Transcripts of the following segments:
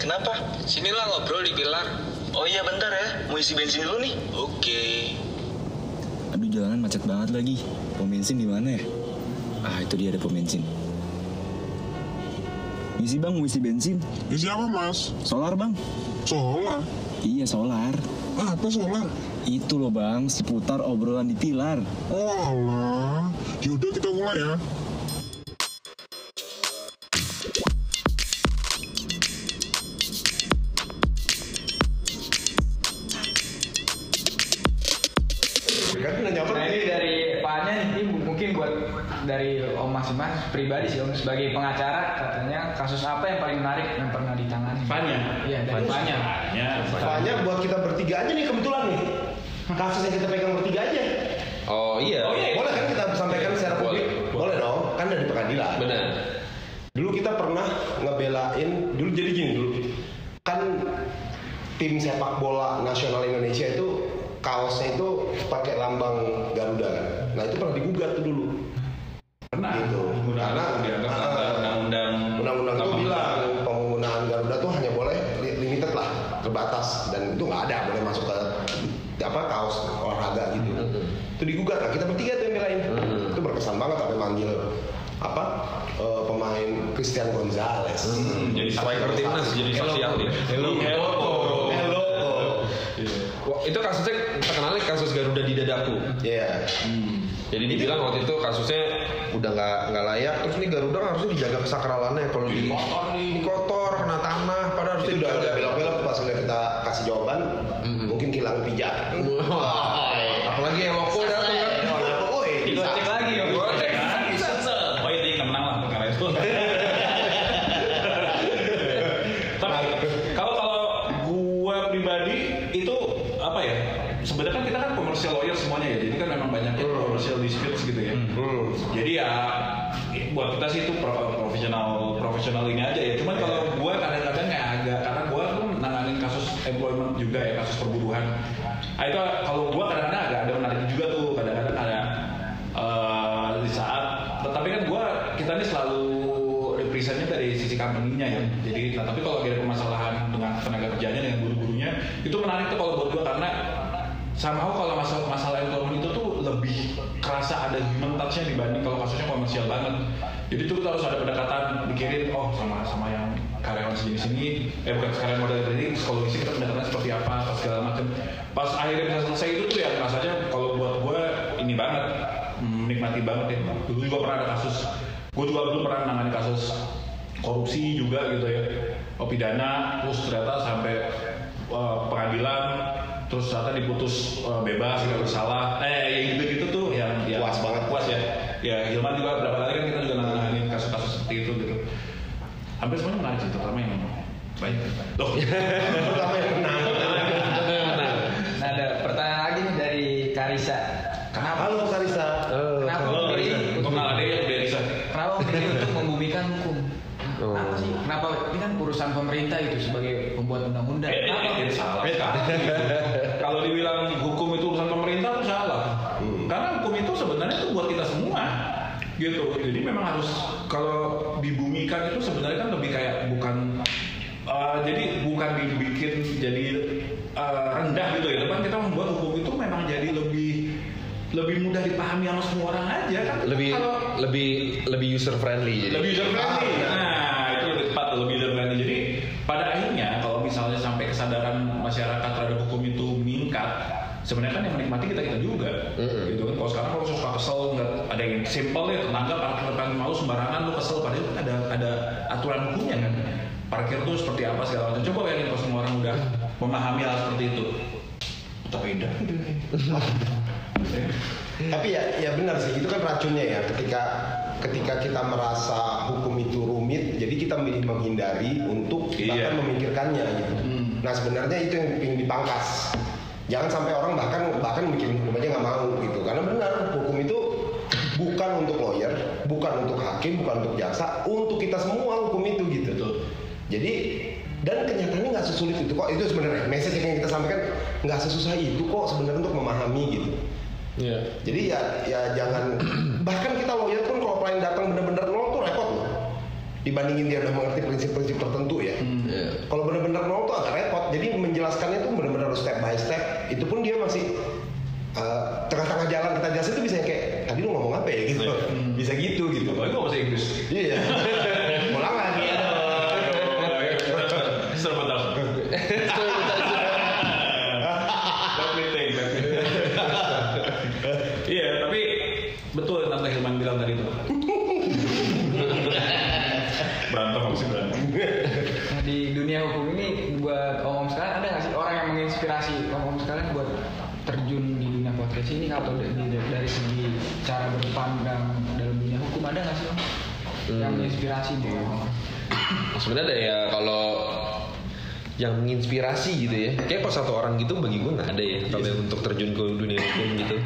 kenapa? Sinilah ngobrol di pilar. Oh iya bentar ya, mau isi bensin dulu nih. Oke. Aduh jalanan macet banget lagi. Pom bensin di mana ya? Ah itu dia ada pom bensin. Isi bang mau isi bensin. Isi apa mas? Solar bang. Solar? Iya solar. Apa solar? Itu loh bang seputar obrolan di pilar. Oh alah. Yaudah kita mulai ya. Pribadi sih Om sebagai pengacara katanya kasus apa yang paling menarik yang pernah ditangani? Fanya. Iya dari Anya. Ya, Soalnya buat kita bertiga aja nih kebetulan nih. Kasus yang kita pegang bertiga aja. Oh iya. Oh, iya. Boleh kan kita sampaikan secara publik? Boleh. Boleh dong, kan dari pengadilan. Benar. Dulu kita pernah ngebelain, dulu jadi gini dulu. Kan tim sepak bola nasional Indonesia itu kaosnya itu pakai lambang Garuda kan. Nah itu pernah digugat tuh dulu. Pernah. Gitu. Karena- dianggap Ah. melanggar undang-undang. Undang-undang itu bilang penggunaan Garuda tuh hanya boleh li- limited lah, terbatas dan itu nggak ada boleh masuk ke apa kaos olahraga gitu. Itu digugat, nah kita bertiga tuh yang belain. Itu berkesan banget sampai manggil apa eh, pemain Christian Gonzalez. Hmm, jadi Striker timnas jadi saksi ahli. Hello. Hello. Hello. Wah, itu kasusnya terkenalnya kasus Garuda di dadaku. Iya. Jadi dibilang waktu itu kasusnya udah nggak nggak layak. Terus nih Garuda kan harusnya dijaga kesakralannya kalau di Kotor nih. di kotor kena tanah. Padahal harusnya Itu udah dijaga. belok-belok pas udah kita kasih jawaban, mungkin kilang pijak. Apalagi jadi eh, rendah gitu ya. Tapi kita membuat hukum itu memang jadi lebih lebih mudah dipahami sama semua orang aja kan. Lebih kalau lebih lebih user friendly jadi. lebih user friendly. Nah, itu lebih tepat lebih user friendly. Jadi pada akhirnya kalau misalnya sampai kesadaran masyarakat terhadap hukum itu meningkat, sebenarnya kan yang menikmati kita kita juga. Gitu kan. Kalau sekarang kalau suka kesel nggak ada yang simple ya tetangga parkir depan mau sembarangan lu kesel padahal kan ada ada aturan hukumnya kan. Parkir tuh seperti apa segala macam. Coba bayangin kalau semua orang udah memahami hal seperti itu. Betapa indah. Tapi ya, ya benar sih itu kan racunnya ya. Ketika ketika kita merasa hukum itu rumit, jadi kita milih menghindari untuk Iya. bahkan memikirkannya gitu. Nah sebenarnya itu yang ingin dipangkas. Jangan sampai orang bahkan bahkan mikirin hukum aja nggak mau gitu. Karena benar hukum itu bukan untuk lawyer, bukan untuk hakim, bukan untuk jaksa, untuk kita semua hukum itu gitu. Jadi dan kenyataannya nggak sesulit itu kok. Itu sebenarnya message yang kita sampaikan nggak sesusah itu kok sebenarnya untuk memahami gitu. Iya. Jadi ya ya jangan bahkan kita lawyer pun kalau klien datang bener-bener nol tuh repot loh. dibandingin dia udah mengerti prinsip-prinsip tertentu ya. Iya. Kalau benar-benar nol tuh agak repot. Jadi menjelaskannya tuh benar-benar harus step by step. Itu pun dia masih eh, tengah-tengah jalan kita jelasin tuh bisa kayak tadi lu ngomong apa ya gitu. Bisa gitu gitu. Apalagi kalau bahasa Inggris. Iya. menginspirasi bu? sebenarnya ada ya kalau yang menginspirasi gitu ya. Kayak pas satu orang gitu bagi gue nggak ada ya. Kalau yang untuk terjun ke dunia hukum gitu.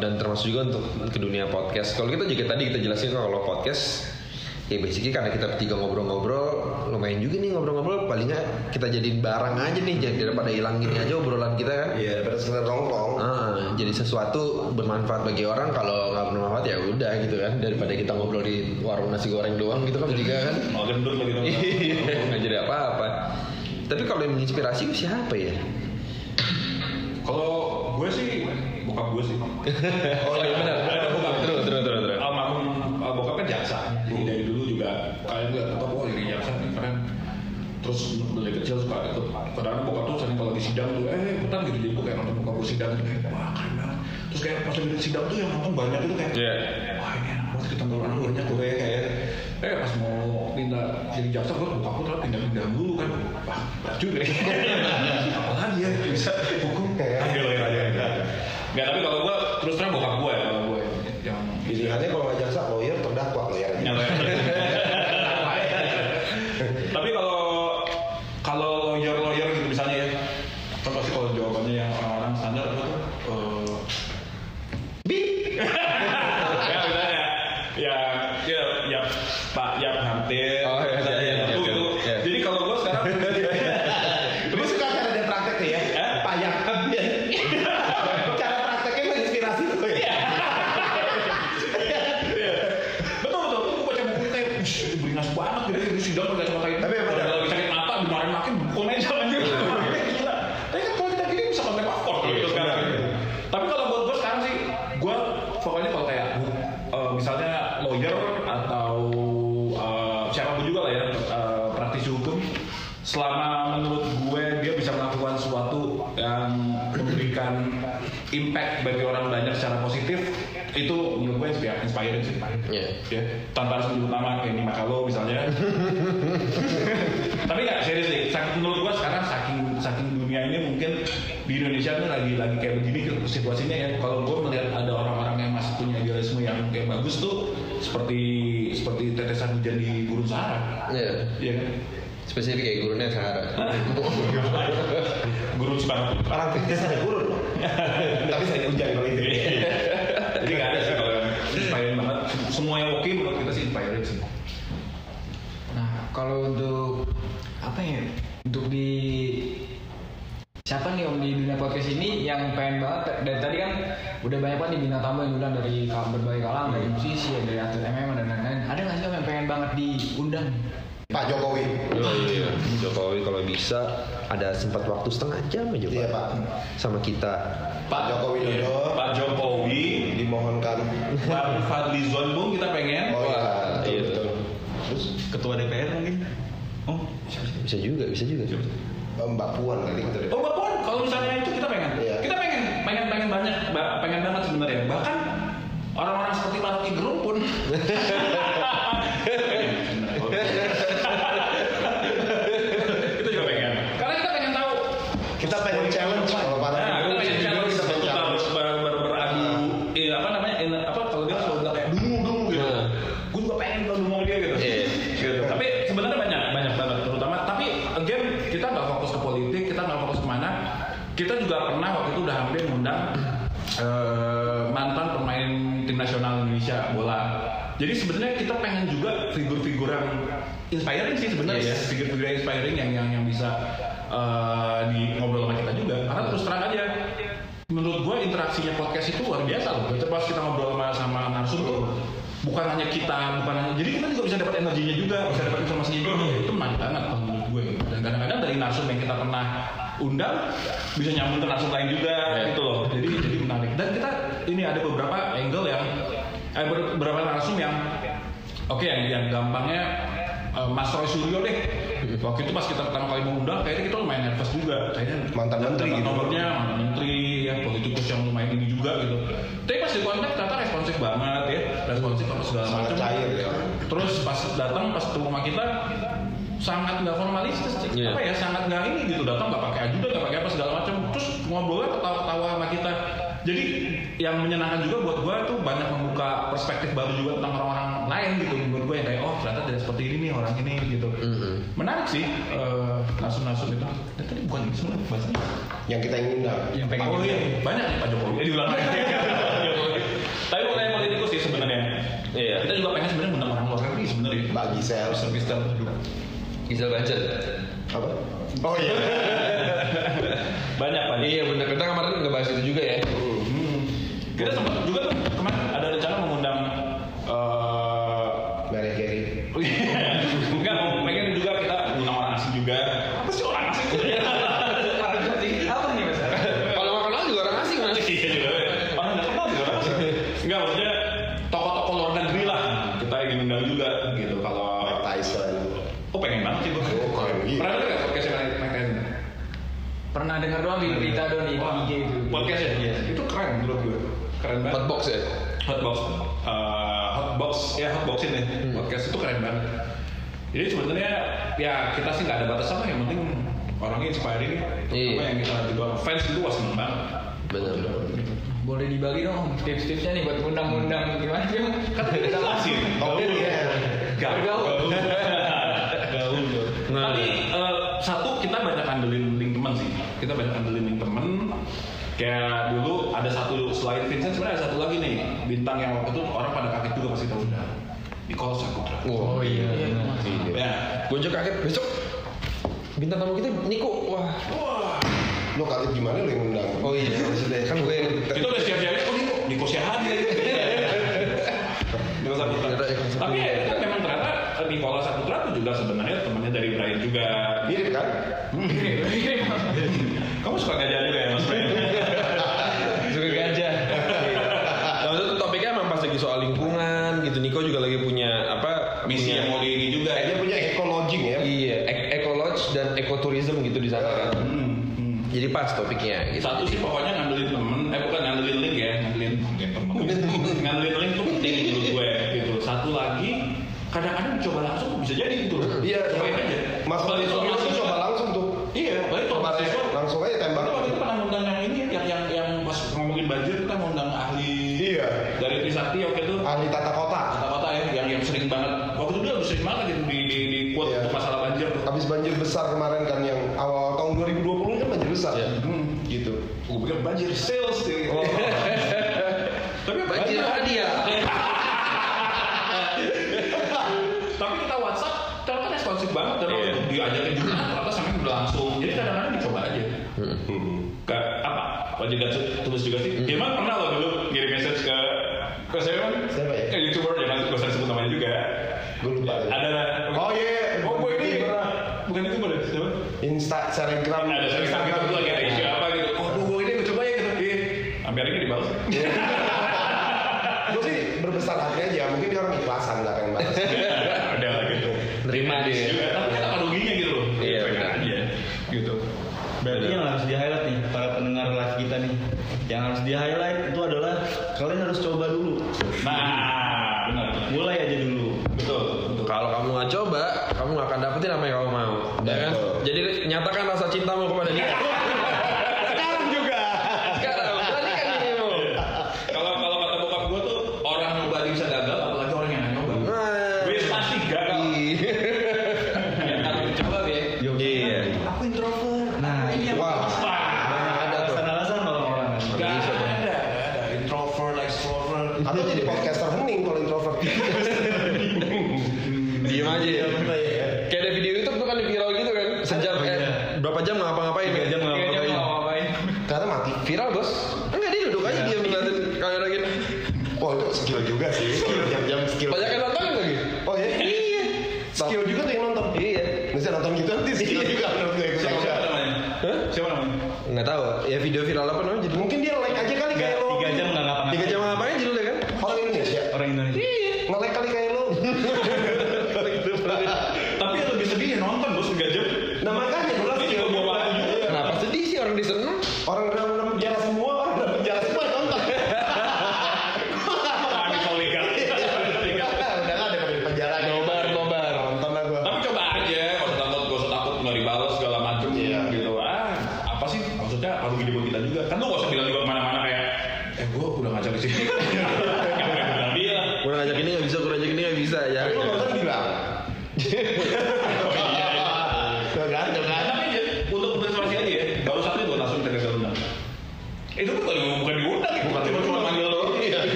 Dan termasuk juga untuk ke dunia podcast. Kalau kita juga tadi kita jelasin kalau podcast ya basically karena kita bertiga ngobrol-ngobrol lumayan juga nih ngobrol-ngobrol paling nggak kita jadiin barang aja nih jadi daripada hilang gini aja obrolan kita kan Iya, daripada sekedar nongkrong. Ah, jadi sesuatu bermanfaat bagi orang kalau nggak bermanfaat ya udah gitu kan daripada kita ngobrol di warung nasi goreng doang gitu kan juga kan Mau gendut lagi dong. Iya, nggak jadi apa-apa. Tapi kalau yang menginspirasi siapa ya? Kalau gue sih bokap gue sih. Oh iya benar. sidang tuh eh ikutan gitu. Jadi gue kayak nonton gue sidang gitu. Kayak wah keren banget. Terus kayak pas lagi di sidang tuh yang nonton banyak itu kayak Iya. wah ini enak banget kita nonton banyak tuh kayak kayak eh pas mau pindah jadi jaksa gue bokap gue ternyata pindah-pindah dulu kan. Wah juga ya. Apalagi ya bisa hukum ambil lawyer aja Enggak, tapi kalau gue terus terang bokap gue ya kalau gue yang Pilihannya kalau nggak jaksa lawyer terdakwa lawyer lawyer atau eh, siapa pun juga lah ya eh, praktisi hukum. Selama menurut gue dia bisa melakukan sesuatu yang memberikan impact bagi orang banyak secara positif itu menurut gue inspir- inspiring sih. Iya. ya tanpa harus menyebut nama kayak Nima Makalo misalnya. Tapi nggak serius nih saking- menurut gua sekarang saking saking dunia ini mungkin di Indonesia tuh lagi lagi kayak begini situasinya ya. Kalau gua melihat ada orang-orang yang masih punya idealisme yang kayak bagus tuh seperti seperti tetesan hujan di gurun Sahara Iya. Iya kan Spesifik kayak gurunya Sahara. gurun Soekarno Putra Orang fitness ada gurun loh. Tapi saya hujan kalau itu. jadi nggak ada sih kalau yang inspiring banget semua yang oke menurut kita sih inspiring sih Nah kalau untuk apa ya untuk di siapa nih om di dunia podcast ini yang pengen banget kan udah banyak banget nih bintang tamu yang diundang dari berbagai kalangan dari musisi ya, dari atlet MMA dan lain-lain ada nggak sih om yang pengen banget diundang Pak Jokowi. Oh iya. Jokowi kalau bisa ada sempat waktu setengah jam aja Iya Pak. sama kita. Pak Jokowi Dodo Pak Jokowi dimohonkan. Pak Fadli Zon pun kita pengen Oh iya. Betul, iya. betul. Terus ketua DPR mungkin? Oh, Bisa juga, bisa juga. Mbak Puan kali deh. Oh Mbak Puan, kalau misalnya itu kita Iya. kita pengen banyak, ba- pengen banget sebenarnya. Bahkan orang-orang seperti Pak Rocky Gerung pun. kita juga pengen. Karena kita pengen tahu. Kita pengen challenge kalau para Nah, kita pengen challenge kita pengen kita challenge. harus ber, ber, beradu. Eh, apa namanya? eh, apa kalau dia selalu bilang kayak dungu dungu gitu. Nah. Gue juga pengen tuh dungu dia gitu. Iya. gitu. Tapi sebenarnya banyak banyak banget terutama. Tapi again kita nggak fokus ke politik, kita nggak fokus ke mana. Kita juga pernah waktu itu udah hampir mengundang eh, mantan pemain tim nasional Indonesia bola. Jadi sebenarnya kita pengen juga figur-figur yang inspiring sih sebenarnya Yes. ya, figur-figur yang inspiring yang yang yang bisa eh, di ngobrol sama kita juga. Karena terus terang aja menurut gue interaksinya podcast itu luar biasa loh. Kita pas kita ngobrol sama sama narsum tuh bukan hanya kita, bukan hanya jadi kita juga bisa dapat energinya juga, bisa dapat informasinya juga. Itu menarik banget menurut gue. Dan kadang-kadang dari narsum yang kita pernah undang bisa nyambung ke narsum lain juga gitu loh. Jadi jadi menarik. Dan kita ini ada beberapa angle yang eh, ber- beberapa narsum yang oke yang yang gampangnya eh, Mas Roy Suryo deh. Waktu itu pas kita pertama kali mengundang, kayaknya kita lumayan nervous juga. Kayaknya Mantan menteri gitu. nomornya mantan menteri ya politikus yang lumayan ini juga gitu tapi pas di kontak ternyata responsif banget ya responsif apa segala macam cair ya. terus pas datang pas ketemu sama kita sangat nggak formalistis Iya. apa ya sangat nggak ini gitu datang nggak pakai ajudan nggak pakai apa segala macam terus ngobrolnya ketawa-ketawa sama kita jadi yang menyenangkan juga buat gue tuh banyak membuka perspektif baru juga tentang orang-orang lain gitu buat gue yang kayak oh ternyata tidak seperti ini nih orang ini gitu menarik sih eh, nasum-nasum itu dan tadi bukan ini sebenarnya bahasanya Yang kita ingin undang. Yang pengen Oh iya, banyak nih Pak Jokowi. Eh, diulang lagi. Tapi mengenai politikus sih sebenarnya. Iya. Kita juga pengen sebenarnya undang orang luar negeri sebenarnya. Mbak Gisel. Gisel Gisel. Gisel Bancel. Apa? Oh iya. Banyak banyak. Iya benar. Kita kemarin ngebahas itu juga ya. Hmm. Kita sempat juga tuh kemarin ada rencana mengundang eh Mary Carey. enggak mau pengen juga kita undang orang asing juga. Apa sih orang asing? Orang asing apa nih mas? Kalau nggak kenal juga orang asing mas. Iya juga. Orang nggak kenal juga orang asing. Enggak maksudnya tokoh-tokoh luar negeri lah. Kita ingin undang juga gitu kalau Mike Tyson. Oh pengen banget sih gue. Oh, keren gitu. Pernah dengar nggak podcastnya Mike Mike Tyson? Doang di berita doang di IG itu. Podcast ya? Iya. Itu keren menurut gue. Keren banget. Hotbox ya. Hotbox. Eh, hotbox. Ya hotbox ini. Podcast itu keren banget. Jadi sebenarnya ya kita sih nggak ada batasan lah. Yang penting orangnya inspire ini. Iya. Apa yang kita juga fans itu wah seneng banget. Benar. Boleh dibagi dong tips-tipsnya nih buat undang-undang gimana sih? Kata kita masih. Gaul ya. Gaul. Gaul. Nah. Tapi eh, satu kita banyak andelin. Kita banyak andelin link teman. Kayak dulu ada satu selain Vincent sebenarnya ada satu lagi nih bintang yang waktu itu orang pada kaget juga pasti tahu udah. Nicole Saputra. Oh iya. Ya. Gue juga kaget besok. Bintang tamu kita Niko. Wah. Wah. Lo kaget gimana lo yang undang? Oh iya maksudnya kan gue yang Kita udah siap-siap oh Niko, Niko Syahadi lagi. Niko Saputra. Tapi ya itu memang ternyata Nicola Saputra itu juga sebenarnya temannya dari Brian juga. Kamu suka gajah juga ya Mas Brian? Suka gajah. Nah, itu topiknya emang pas lagi soal lingkungan gitu. Niko juga lagi punya apa? Misi punya- yang mau di ini juga ya. Dia punya ekologi ya. Iya, ek- ekolodge dan ekoturism gitu di sana kan. Hmm, hmm. Jadi pas topiknya gitu. Satu sih pokoknya ngandelin temen, eh bukan ngandelin link ya, ngandelin ngandelin temen. ngandelin link tuh penting menurut gue gitu. Satu lagi, kadang-kadang coba langsung tuh bisa jadi gitu. Iya, cobain aja. Mas Balik Bali soal itu mahasiswa. coba langsung tuh. Iya, balik soal Coba mahasiswa. langsung aja tembak. Kita waktu itu pernah ngundang yang ini yang yang yang pas ngomongin banjir kita ngundang ahli Iya. dari Trisakti waktu itu Ahli tata kota. kota-kota ya yang yang sering banget waktu itu dia udah sering banget gitu di di, di quote Iya. untuk masalah banjir tuh. Habis banjir besar kemarin kan yang awal tahun 2020 kan banjir besar. Iya. Hmm, gitu. Gue pikir banjir sales sih. Tapi Banjir hadiah. Tapi kita WhatsApp, ternyata responsif banget dan Iya. diajakin juga ternyata sampai udah langsung. Jadi kadang-kadang dicoba aja. Ke apa? Apa juga tulis juga sih? Gimana pernah lo dulu ngirim message ke ke saya kan? Siapa ya? Ke youtuber jangan gue usah sebut namanya juga. Gue lupa. Ada Oh iya. Oh gue ini bukan youtuber ya? Siapa? Insta, Instagram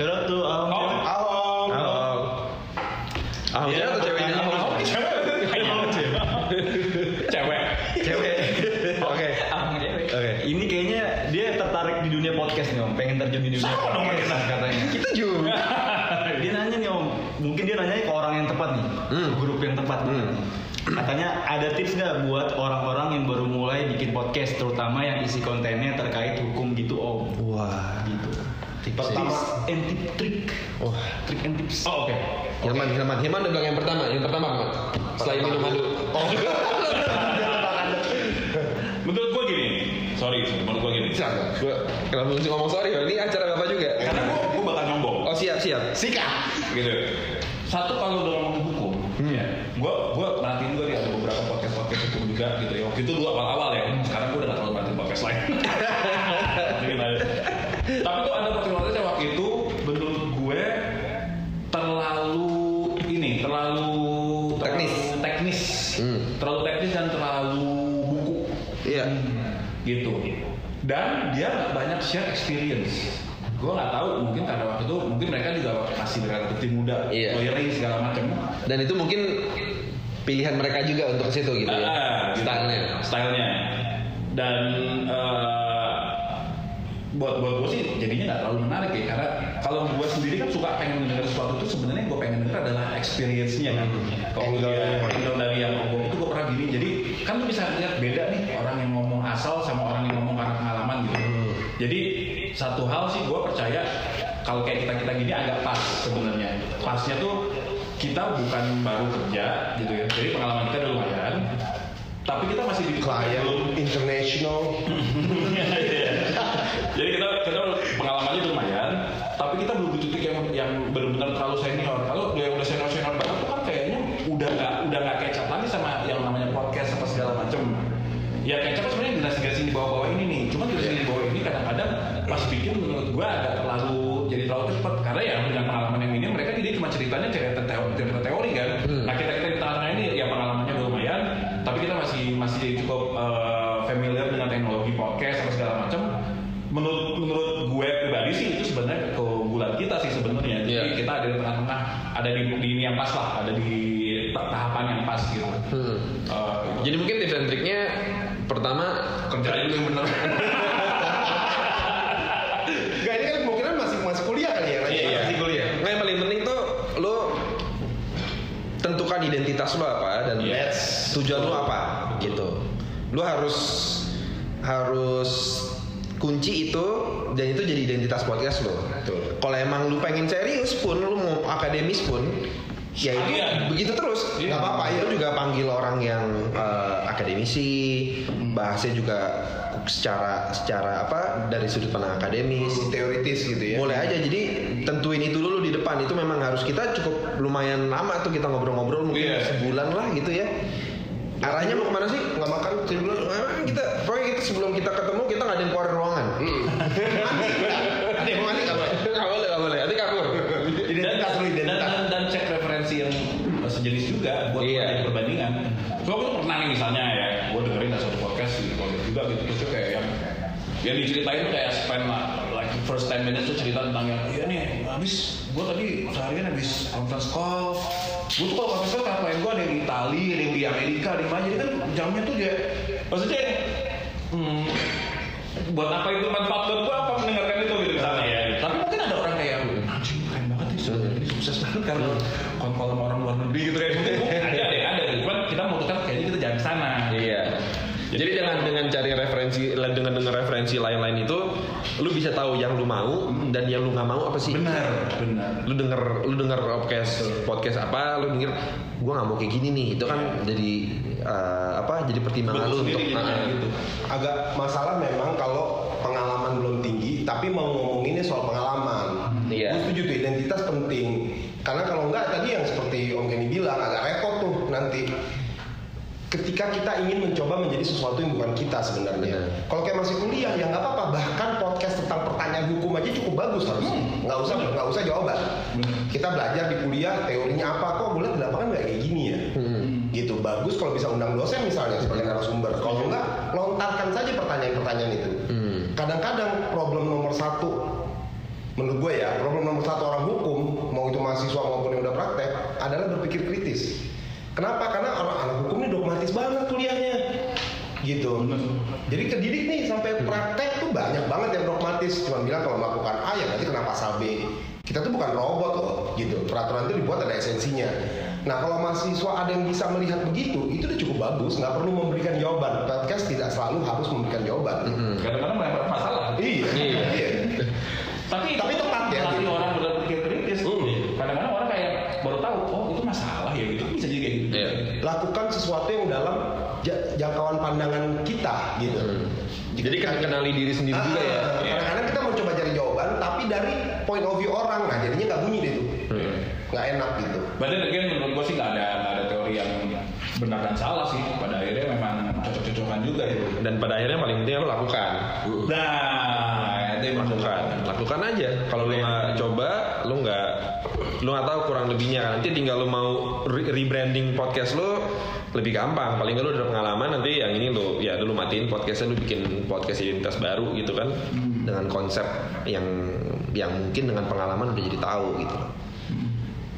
Shout out tuh ahong Oh, cewek. Ahok. Ahok Iya, cewek atau ceweknya? Ahok cewek. Ahong cewek. Cewek. Cewek. Oke. Oke. Ini kayaknya dia tertarik di dunia podcast nih Om. Pengen terjun di dunia Sama dong podcast kita. katanya. Kita juga. Dia nanya nih Om. Mungkin dia nanya ke orang yang tepat nih. Hmm. Grup yang tepat. Hmm. Katanya ada tips nggak buat orang-orang yang baru mulai bikin podcast, terutama yang isi kontennya terkait hukum gitu Om. Wah. Gitu. Tips, Pertama. and tip trik. Wah. Trik and tips. Oh, oke. Hilman, Hilman, Hilman udah bilang yang pertama, yang pertama apa? Selain minum madu. Oh. Menurut gua gini. Sorry, menurut gua gini. Silakan. Gue kenapa mesti ngomong sorry? Ini acara bapak juga. Karena gua gua bakal nyombong. Oh siap siap. Sikat. gitu satu kalau udah ngomongin hukum Hmm. ya gua gua perhatiin gua nih ada beberapa podcast podcast hukum juga gitu ya waktu itu dulu awal awal ya sekarang gua udah gak terlalu perhatiin podcast lain gitu dan dia nggak banyak share experience gue nggak tahu mungkin karena waktu itu mungkin mereka juga masih relatif muda Iya. lawyering segala macam Dan itu mungkin pilihan mereka juga untuk ke situ gitu ya. Ah, gitu. Stylenya. stylenya dan eh, buat buat gue sih jadinya nggak terlalu menarik ya karena kalau gue sendiri kan suka pengen mendengar sesuatu itu sebenarnya gue pengen dengar adalah experience-nya kan kalau dari yang ngomong itu gue pernah gini jadi kan lu bisa lihat beda nih orang yang ngomong asal sama orang yang ngomong karena pengalaman gitu. Jadi satu hal sih gue percaya kalau kayak kita kita gini agak pas sebenarnya. Pasnya tuh kita bukan baru kerja gitu ya. Jadi pengalaman kita udah lumayan tapi kita masih di Klien international. jadi kita kita pengalamannya lumayan tapi kita belum di titik yang yang benar-benar terlalu senior. Kalau yang udah senior senior banget tuh kan kayaknya udah nggak udah nggak kecap lagi sama yang namanya podcast apa segala macem. Ya kecap sebenarnya di bawah-bawah ini nih. Cuma generasi di bawah ini kadang-kadang pas bikin menurut gua agak terlalu jadi terlalu cepat. Karena ya dengan pengalaman yang ini mereka jadi cuma ceritanya cerita teori, cerita teori kan tujuan lo apa gitu. Lo harus harus kunci itu dan itu jadi identitas podcast lo. Kalau emang lu pengen serius pun, lu mau akademis pun, ya itu Sekalian. begitu terus. Iya. Nggak apa-apa. Ya. Lu juga panggil orang yang eh, akademisi, bahasnya juga secara secara apa dari sudut pandang akademis. Teoritis gitu ya. Boleh aja. Jadi tentuin itu dulu di depan. Itu memang harus kita cukup lumayan lama tuh kita ngobrol-ngobrol mungkin Iya. sebulan lah gitu ya. Arahnya mau ke mana sih? Nggak makan sebulan. Emang kita pokoknya kita sebelum kita ketemu kita nggak ada yang keluar ruangan. Ada yang mandi nggak boleh. Nggak boleh, nggak boleh. Nanti kabur. Identitas lu dan, identitas. dan, dan cek referensi yang sejenis juga buat Iya. perbandingan. So aku tuh pernah nih misalnya ya, gue dengerin ada satu podcast di podcast juga gitu terus kayak yang yang diceritain tuh kayak spend lah, like first 10 minutes tuh cerita tentang yang iya nih habis gue tadi seharian habis conference call gue tuh kalau conference call kayak gue ada yang di Itali ada yang di Amerika ada yang mana. Jadi kan jamnya tuh dia maksudnya hmm, buat apa itu manfaat buat gue apa mendengarkan itu gitu misalnya ya tapi mungkin ada orang kayak anjing keren banget nih sebenarnya ini sukses banget karena konkol sama orang luar negeri gitu kayak mungkin mungkin ada ada ada. Gitu. cuman kita memutuskan kayaknya kita jangan sana. Iya. Jadi dengan dengan cari referensi dengan dengan referensi lain-lain itu, lu bisa tahu yang lu mau dan yang lu nggak mau apa sih. benar benar Lu denger lu denger podcast podcast apa, lu denger gua nggak mau kayak gini nih. Itu kan jadi eh, apa? Jadi pertimbangan lu untuk Ah, gitu. Agak masalah memang kalau pengalaman belum tinggi, tapi mau ngomonginnya soal pengalaman. Iya. Gue setuju tuh identitas penting. Karena kalau enggak tadi yang seperti Om Kenny bilang agak repot tuh nanti. Ketika kita ingin mencoba menjadi sesuatu yang bukan kita sebenarnya. Benar. Kalau kayak masih kuliah ya nggak apa-apa. Bahkan podcast tentang pertanyaan hukum aja cukup bagus harusnya. Nggak usah nggak usah jawaban. Kita belajar di kuliah teorinya apa kok boleh di lapangan nggak kayak gini ya. Gitu bagus kalau bisa undang dosen misalnya sebagai narasumber. Kalau enggak lontarkan saja pertanyaan-pertanyaan itu. Hmm. Kadang-kadang problem nomor satu menurut gue ya problem nomor satu orang hukum mau itu mahasiswa maupun yang udah praktek adalah berpikir kritis. Kenapa? Karena orang anak hukum ini dogmatis banget kuliahnya gitu. Jadi kedidik nih sampai praktek tuh banyak banget yang dogmatis. Cuma bilang kalau melakukan A ya nanti kena pasal B. Kita tuh bukan robot loh gitu. Peraturan itu dibuat ada esensinya. Nah kalau mahasiswa ada yang bisa melihat begitu, itu udah cukup bagus. Nggak perlu memberikan jawaban. Podcast tidak selalu harus memberikan jawaban. kadang-kadang melempar masalah Iya. Iya. iya. tapi Tapi kita gitu. Jadi kan kenali diri sendiri Ah, juga ya. Kadang-kadang kita mau coba cari jawaban, tapi dari point of view orang, nah jadinya nggak bunyi deh tuh, Hmm. nggak enak gitu. Berarti again menurut gue sih nggak ada nggak ada teori yang benar dan salah sih. Pada akhirnya memang cocok-cocokan juga itu. Dan pada akhirnya paling penting lo lakukan. Nah, itu yang lakukan lakukan aja kalau lu nggak coba lu nggak lu nggak tahu kurang lebihnya kan nanti tinggal lu mau re- rebranding podcast lu lebih gampang paling nggak lu udah pengalaman nanti yang ini lu ya dulu matiin podcastnya lu bikin podcast identitas baru gitu kan dengan konsep yang yang mungkin dengan pengalaman udah jadi tahu gitu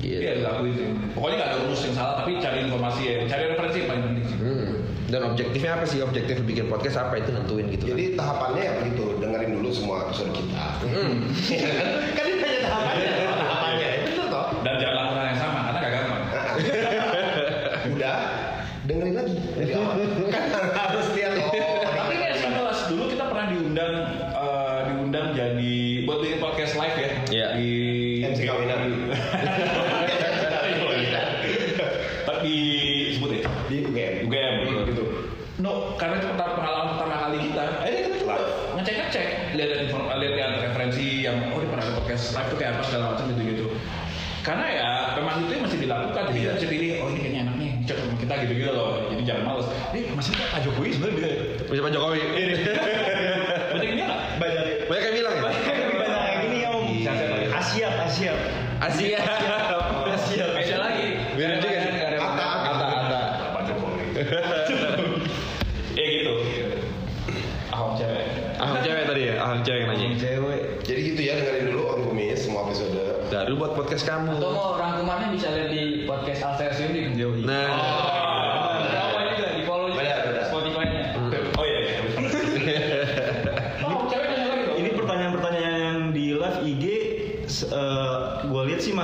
gitu Iya dilakuin sih. Pokoknya nggak ada rumus yang salah, tapi cari informasi ya, cari referensi yang paling penting sih. Hmm. dan objektifnya apa sih objektif lu bikin podcast apa itu nentuin gitu kan. Jadi tahapannya ya begitu, dengerin dulu semua episode kita. Hmm. Iya kan? kan ini hanya tahapannya, tahapannya, ya bener toh. Dan jangan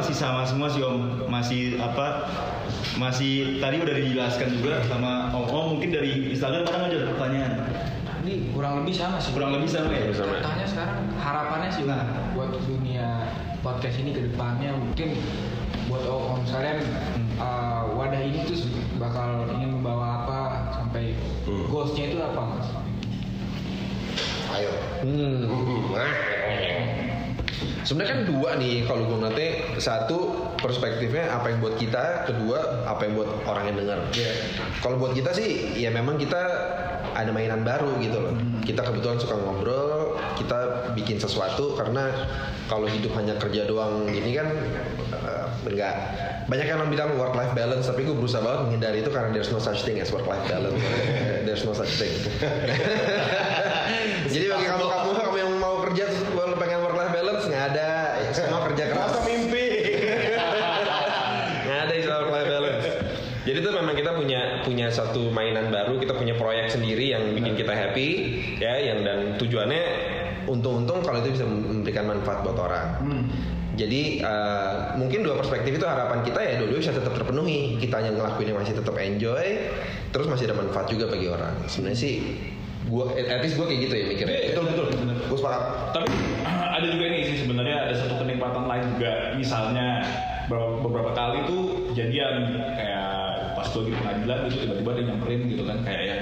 masih sama semua sih Om. Masih apa? Masih tadi udah dijelaskan juga sama Om. Om mungkin dari Instagram kadang aja ada pertanyaan. Ini kurang lebih sama sih. Kurang lebih sama ya? Sama. Tanya sekarang harapannya sih Nah. buat dunia podcast ini ke depannya mungkin buat om sekalian uh, wadah ini tuh bakal ingin membawa apa sampai Hmm. goalsnya itu apa mas? Ayo. hmm. Hmm. Sebenarnya kan dua nih kalau gue nanti satu perspektifnya apa yang buat kita, kedua apa yang buat orang yang dengar. Kalau buat kita sih ya memang kita ada mainan baru gitu loh. Kita kebetulan suka ngobrol, kita bikin sesuatu karena kalau hidup hanya kerja doang gini kan eh, enggak. Banyak yang bilang work life balance tapi gue berusaha banget menghindari itu karena there's no such thing as work life balance. there's no such thing. Jadi bagi kamu kamu kamu yang mau kerja terus kalau pengen work life balance nggak ada. Ya, Semua kerja keras. Masa mimpi. nggak ada istilah work life balance. Jadi itu memang kita punya punya satu mainan baru, kita punya proyek sendiri yang bikin kita happy, ya, yang dan tujuannya untung-untung kalau itu bisa memberikan manfaat buat orang. Jadi eh, mungkin dua perspektif itu harapan kita ya dua-dua bisa tetap terpenuhi. Kita yang ngelakuinnya masih tetap enjoy, terus masih ada manfaat juga bagi orang. Sebenarnya sih, gua at least gua kayak gitu ya mikirnya. Betul betul. Gue sepakat. Tapi ada juga nih sih sebenarnya ada satu kenikmatan lain juga. Misalnya beberapa, beberapa kali tuh jadian kayak pas gue di pengadilan gitu tiba-tiba dia nyamperin gitu kan kayak yang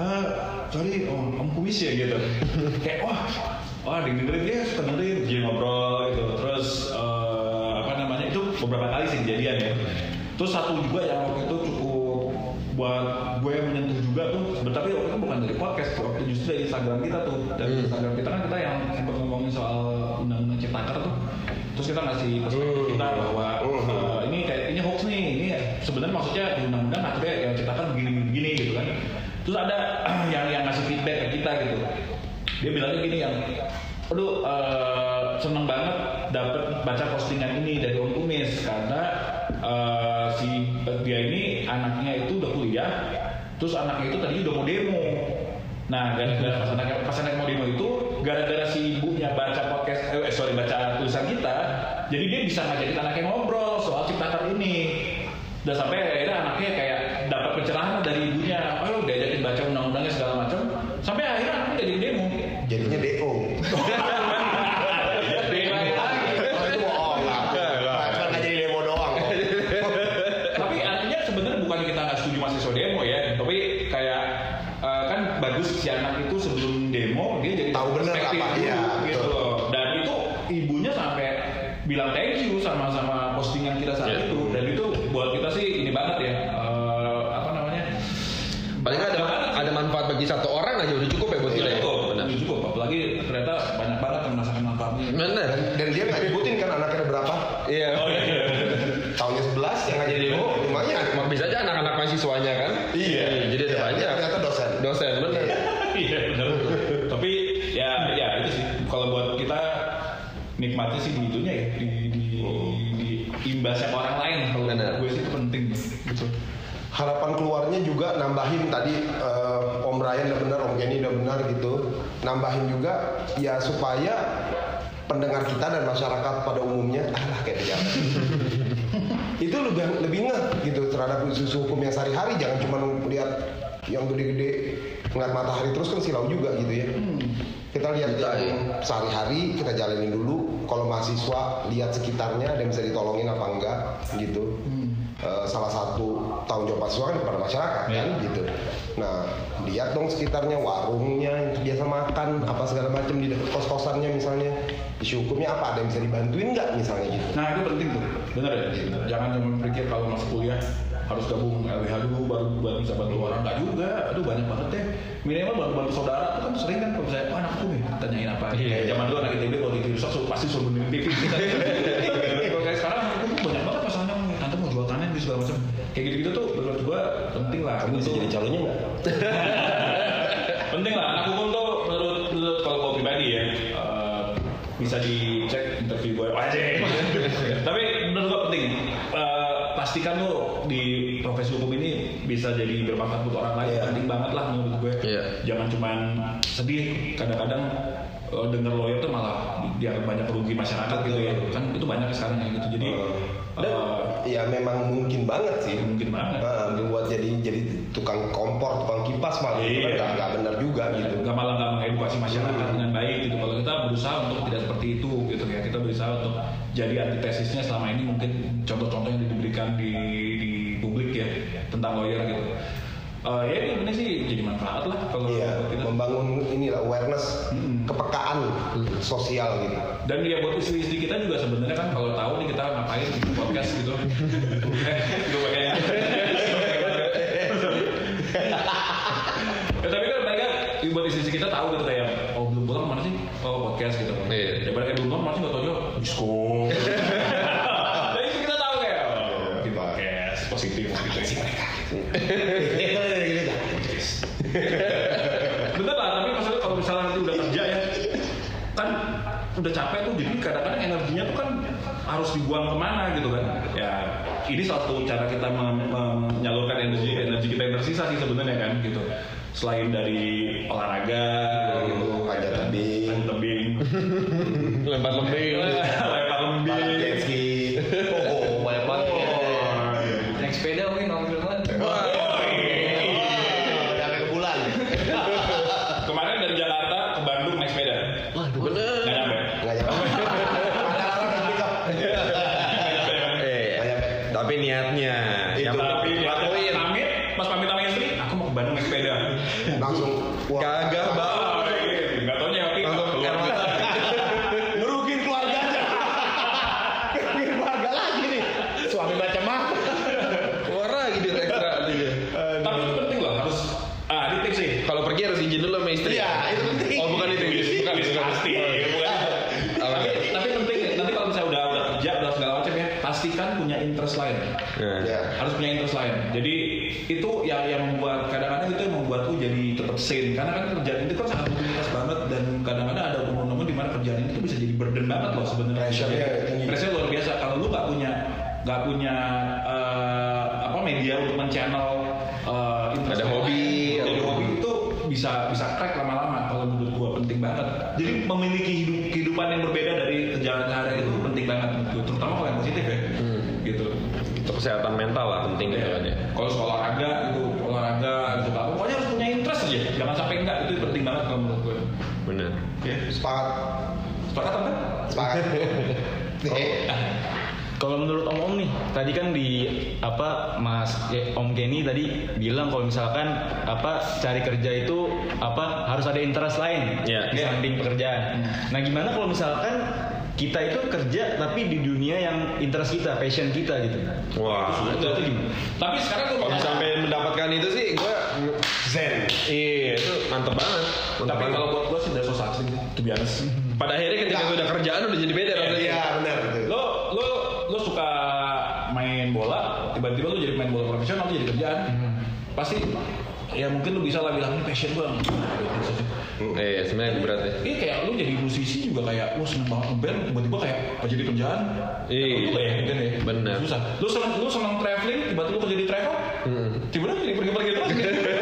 ah sorry om om kumis ya gitu. Kayak wah wah dengerin. Dia suka dengerin. Dia ngobrol gitu terus eh, apa namanya itu beberapa kali sih kejadian ya. Terus satu juga yang waktu itu cukup buat gue yang menyentuh juga tuh tapi waktu itu bukan dari podcast waktu justru dari Instagram kita tuh. Dari Instagram kita kan kita yang sempat ngomongin soal undang-undang ciptaker tuh. Terus kita ngasih perspektif kita bahwa eh, ini sebenarnya maksudnya di undang-undang yang ciptaker begini begini gitu kan. Terus ada yang yang ngasih feedback ke kita gitu. Dia bilangnya gini yang aduh eh, seneng banget dapat baca postingan ini dari Om Kumis karena eh, si dia ini anaknya itu udah kuliah terus anaknya itu tadi udah mau demo. Nah gara-gara pas anaknya pas anaknya mau demo itu gara-gara si ibunya baca podcast eh sorry baca tulisan kita jadi dia bisa ngajakin anaknya ngobrol soal ciptaker ini dan sampai akhirnya anaknya kayak kita dan masyarakat pada umumnya alah kayak dia. itu lebih lebih ngeh gitu terhadap isu hukum yang sehari-hari jangan cuma lihat yang gede-gede ngeliat matahari terus kan silau juga gitu ya. Kita lihat Kita, yang sehari-hari kita jalanin dulu. Kalau mahasiswa lihat sekitarnya ada yang bisa ditolongin apa enggak gitu. Eh, salah satu tanggung jawab mahasiswa kan kepada masyarakat kan gitu. Nah lihat dong sekitarnya warungnya yang biasa makan apa segala macam di dekat kos kosannya misalnya isu hukumnya apa ada yang bisa dibantuin nggak misalnya gitu. Nah itu penting tuh, bener ya. Jangan cuma berpikir kalau masuk kuliah harus gabung LBH dulu baru baru bisa bantu orang nggak juga. Aduh banyak banget ya. Minimal bantu bantu saudara itu kan sering kan kalau saya oh, anak ya tanyain apa. Kayak zaman dulu anak ITB kalau di TV rusak suruh- pasti suruh benerin TV. Kalau kayak sekarang hukum banyak banget masalahnya tante mau jual kanan di segala macam. Kayak gitu-gitu tuh menurut gua penting lah. Kamu bisa jadi calonnya nggak? bisa dicek interview gue aja tapi menurut gue penting eh, pastikan lo di profesi hukum ini bisa jadi bermanfaat buat orang lain. Iya. Penting banget lah menurut gue. Iya. Jangan cuman sedih. Kadang-kadang eh, denger lawyer tuh malah dianggap banyak rugi masyarakat gitu ya. Kan itu banyak sekarang kayak gitu. Jadi Dan eh, ya memang mungkin banget sih. mungkin banget. Nah, buat jadi jadi tukang kompor, tukang kipas malah itu kan Iya. nggak nggak benar juga gitu. nggak malah nggak mengedukasi masyarakat dengan baik gitu. Kalau kita berusaha untuk tidak seperti itu gitu ya. Kita berusaha untuk jadi antitesisnya selama ini mungkin contoh-contoh yang diberikan di di publik ya tentang lawyer gitu. Eh, ya ini, ini sih jadi manfaat lah kalau Iya, kita. membangun inilah awareness, Mm-mm. kepekaan sosial gitu. dan ya buat istri-istri kita juga sebenarnya kan kalau tahu nih kita ngapain bikin podcast gitu. Eh gue pakai ya, tapi kan mereka buat istri-istri kita tahu gitu kayak oh belum pulang mana sih? Oh podcast gitu. Iya. ya mereka belum pulang mana sih? Nggak tahu juga. Disco dan itu kita tahu kayak oh, bikin podcast. Positif. Gitu sih mereka Bener lah, tapi maksudnya kalau misalnya nanti udah kerja ya, kan udah capek tuh, jadi kadang-kadang energinya tuh kan harus dibuang ke mana gitu kan. Ya, ini salah satu cara kita menyalurkan energi energi kita yang tersisa sih sebenarnya kan gitu. Selain dari olahraga, gitu, Panjat tebing. panjat tebing, Lempar lembing. tadi kan di apa Mas eh, Om Kenny tadi bilang kalau misalkan apa cari kerja itu apa harus ada interest lain Iya. di Iya. samping pekerjaan. Nah gimana kalau misalkan kita itu kerja tapi di dunia yang interest kita, passion kita gitu. Wah. Itu, itu gimana? Tapi sekarang gue Kalau sampai mendapatkan itu sih gue Zen. iya itu mantep banget. Mantep tapi banget. kalau buat gue sih udah asing to be honest. pada akhirnya ketika Nggak. udah kerjaan udah jadi beda rasanya. Iya, benar itu. Lo lo lo suka tiba-tiba lo jadi main bola profesional, lo jadi kerjaan. Pasti ya mungkin lo bisa lah bilang ini passion gue. Eh sebenarnya berat ya. Iya kayak lu jadi musisi juga kayak lu seneng banget ngeband tiba-tiba kayak oh, jadi kerjaan. Iya. Lu ya mungkin ya. Benar. Susah. Lu seneng lu seneng traveling tiba-tiba lu kerja di travel. Hmm. Tiba-tiba jadi pergi-pergi terus.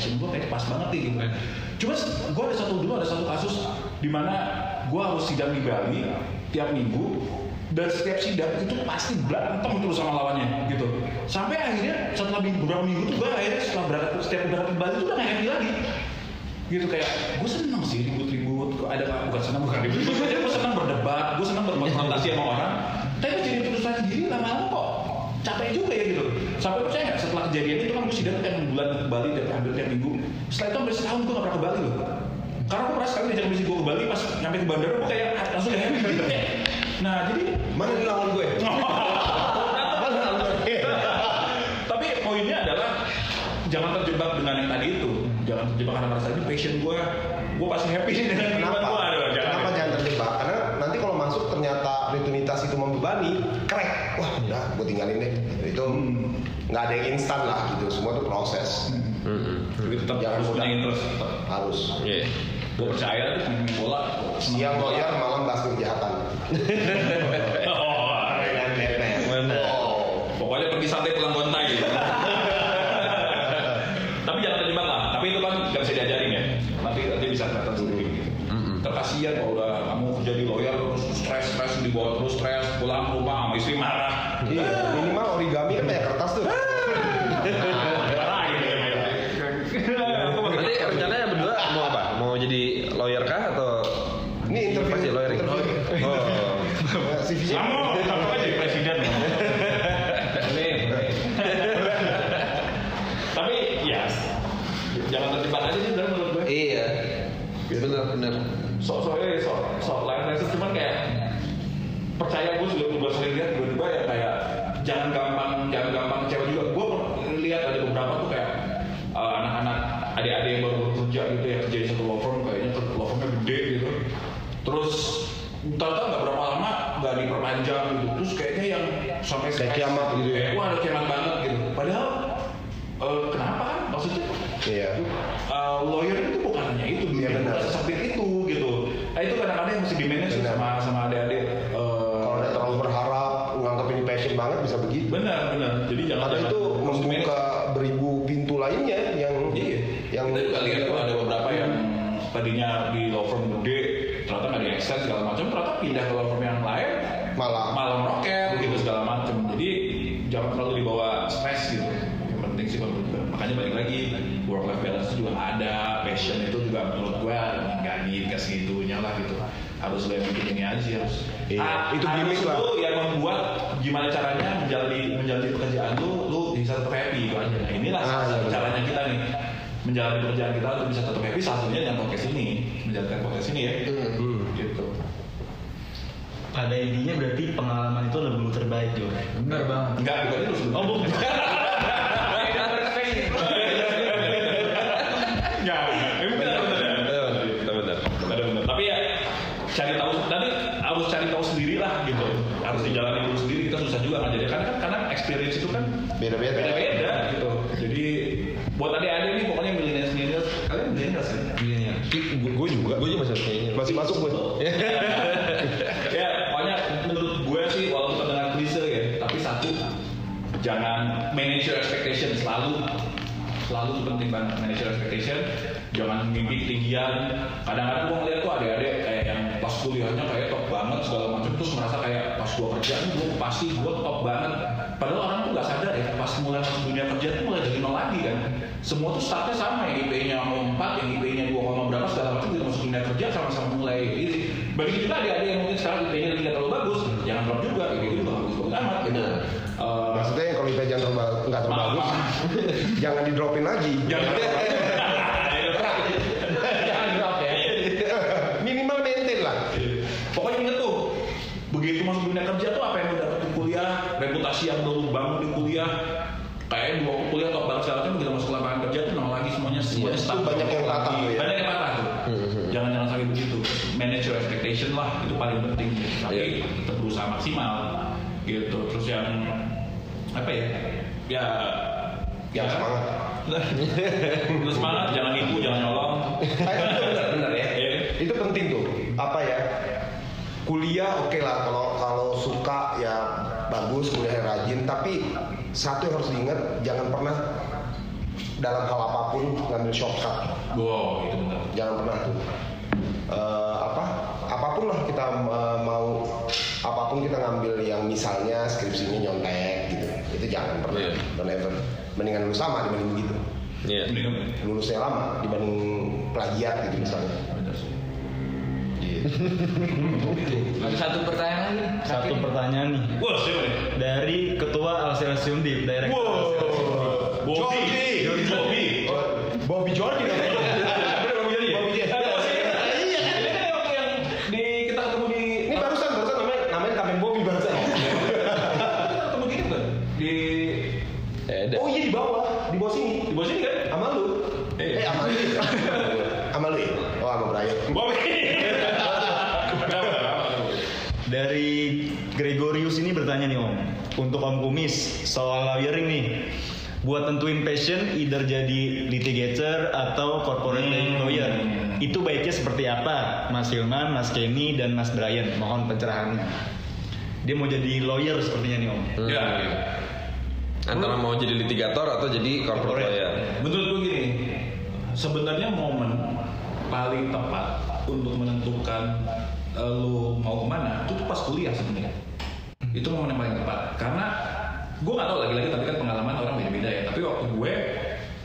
Passion gue kayak pas banget nih gitu kan. Cuma gue ada satu dulu ada satu kasus di mana gue harus sidang di Bali tiap minggu dan setiap sidang itu pasti berantem terus sama lawannya gitu. Sampai akhirnya setelah minggu- beberapa minggu tuh gue akhirnya setelah berangkat setiap berangkat Bali tuh udah gak happy lagi. Gitu kayak gue seneng sih ribut-ribut ada bukan seneng bukan ribut gue seneng berdebat gue seneng berkonfrontasi sama orang. Tapi jadi putusan sendiri lama-lama capek juga ya gitu. Sampai percaya nggak? Setelah kejadian itu kan gue sidang tiap bulan ke Bali tiap hampir tiap minggu. Setelah itu hampir setahun gue gak pernah ke Bali loh. Karena gue pernah sekali diajak misi gue ke Bali pas nyampe ke bandara gue kayak langsung gak happy gitu kayak nah jadi Mana nih lawan gue? Tapi poinnya adalah jangan terjebak dengan yang tadi itu. Jangan terjebak karena merasa ini passion gue gue pasti happy dengan Kenapa? kehidupan gue Aduh, jangan. Kenapa jangan terjebak? Karena nanti kalau masuk ternyata rutinitas itu membebani, crack. Wah, udah, gue tinggalin deh. Itu nggak ada yang instan lah gitu. Semua itu proses. tapi tetap Jangan harus mudah. punya interest tetap. Harus. Iya. gue percaya tuh main bola Siang lawyer, malam bahas kejahatan. oh. Benar. Oh. pokoknya pergi santai pulang gontai gitu tapi jangan terjebak lah tapi itu kan nggak bisa diajarin ya nanti nanti bisa kelihatan sendiri terkasihan kalau udah kamu kerja di lawyer terus stres stres dibawa terus stres rumah sama istri marah. Iya, minimal origami kan banyak kertas tuh. marah gitu ya Nanti rencananya berdua mau apa? Mau jadi lawyer kah atau Ini interview. Pasti lawyering. interview. Oh. Nah, CV-nya. kamu kamu kan jadi presiden tapi ya jangan terjebak aja sih sebenarnya menurut gue Iya. Benar benar. so soalnya so so life lesson cuman kayak percaya gue juga gue sering lihat tiba-tiba ya kayak jangan gampang jangan gampang kecewa juga gue lihat ada beberapa tuh kayak uh, anak-anak adik-adik yang baru baru kerja gitu ya kerja di satu law firm kayaknya tuh law firmnya gede gitu terus ternyata nggak berapa lama nggak diperpanjang gitu terus kayaknya yang sampai Kayak kiamat gitu ya. wah ada kiamat banget gitu padahal eh, kenapa kan maksudnya Iya. uh, lawyer itu bukan hanya itu Iya, dunia benar. bukan sesempit itu gitu nah itu kadang-kadang yang mesti di manage Benar. sama sama adik-adik uh, Kalau udah terlalu berharap nganggap ini passion banget bisa begitu. benar benar jadi jangan jangan- itu harus Iya, Ah, itu harus gimmick lah. lu yang membuat gimana caranya menjalani menjalani pekerjaan lu lu bisa tetap happy itu aja nah inilah Ah, salah iya satu benar. caranya kita nih menjalani pekerjaan kita untuk bisa tetap happy salah satunya dengan podcast ini menjalankan podcast ini ya Hmm. gitu Pada intinya berarti pengalaman itu adalah guru terbaik Jo. Bener banget. enggak bukan itu Oh bukan. top banget. Padahal orang tuh gak sadar ya pas mulai masuk dunia kerja tuh mulai dari nol lagi kan. Semua tuh startnya sama ya IP-nya 4 yang IP-nya 2, berapa segala macam kita masuk dunia kerja sama-sama mulai ini bagi juga adik-adik yang mungkin sekarang IP-nya tidak terlalu bagus jangan drop juga IP itu juga bagus bagus amat gitu. Eh, Maksudnya yang kalau IP jangan terlalu nggak terlalu bagus, jangan di dropin lagi. jangan Jangan drop ya. Minimal maintain lah. Pokoknya inget tuh, begitu masuk dunia kerja tuh apa yang lu dapet di kuliah, reputasi yang lu bangun di kuliah, kayak dua kuliah top banget segala macam begitu masuk ke lapangan kerja tuh nol Itu stuck. banyak yang patah ya. Banyak yang patah tuh. Jangan jangan sampai begitu. Manage your expectation lah itu paling penting. Tapi Iya. tetap berusaha maksimal gitu. Terus yang apa ya? Ya Yang semangat. Terus semangat, jangan nipu, jangan nyolong. Ah, itu benar benar ya. Iya. Itu penting tuh. Apa ya? Kuliah oke lah kalau kalau suka ya bagus kuliah rajin tapi satu yang harus diingat jangan pernah dalam hal apa pun ngambil shortcut Wow, itu benar. jangan pernah tuh Eh, apa apa pun lah kita eh, mau apa pun kita ngambil yang misalnya skripsinya nyontek gitu itu jangan pernah Iya. don't ever mendingan lu sama dibanding begitu Iya. lulusnya lama dibanding plagiat gitu misalnya satu pertanyaan lagi. Satu pertanyaan nih Wah, siapa nih? dari Ketua Alselsium Deep, Director Wow. Bobby. Bobby Jordi dong Bener Bobby Jordi ya? Bobby Jordi. Ada masih- Iya kan? Ini kan yang waktu yang di kita ketemu di ini barusan barusan namanya namanya Kamen Bobby barusan kita ketemu di kan? Di Ya, ada. oh iya di bawah di bawah sini di bawah sini kan? sama lu Iya. eh sama lu sama lu ya oh sama Brian Bobby. Dari Gregorius ini bertanya nih Om, untuk Om Kumis soal lawyering nih. Buat tentuin passion, either jadi litigator atau corporate Hmm. lawyer. Itu baiknya seperti apa? Mas Hilman, Mas Kenny, dan Mas Brian. Mohon pencerahannya. Dia mau jadi lawyer sepertinya nih Om. Ya. Antara mau jadi litigator atau jadi corporate Corporate. lawyer. Menurut gue gini, sebenarnya momen paling tepat untuk menentukan eh, lu mau ke mana itu tuh pas kuliah sebenarnya. Itu momen yang paling tepat karena gue nggak tahu lagi-lagi tapi kan pengalaman orang beda-beda ya. Tapi waktu gue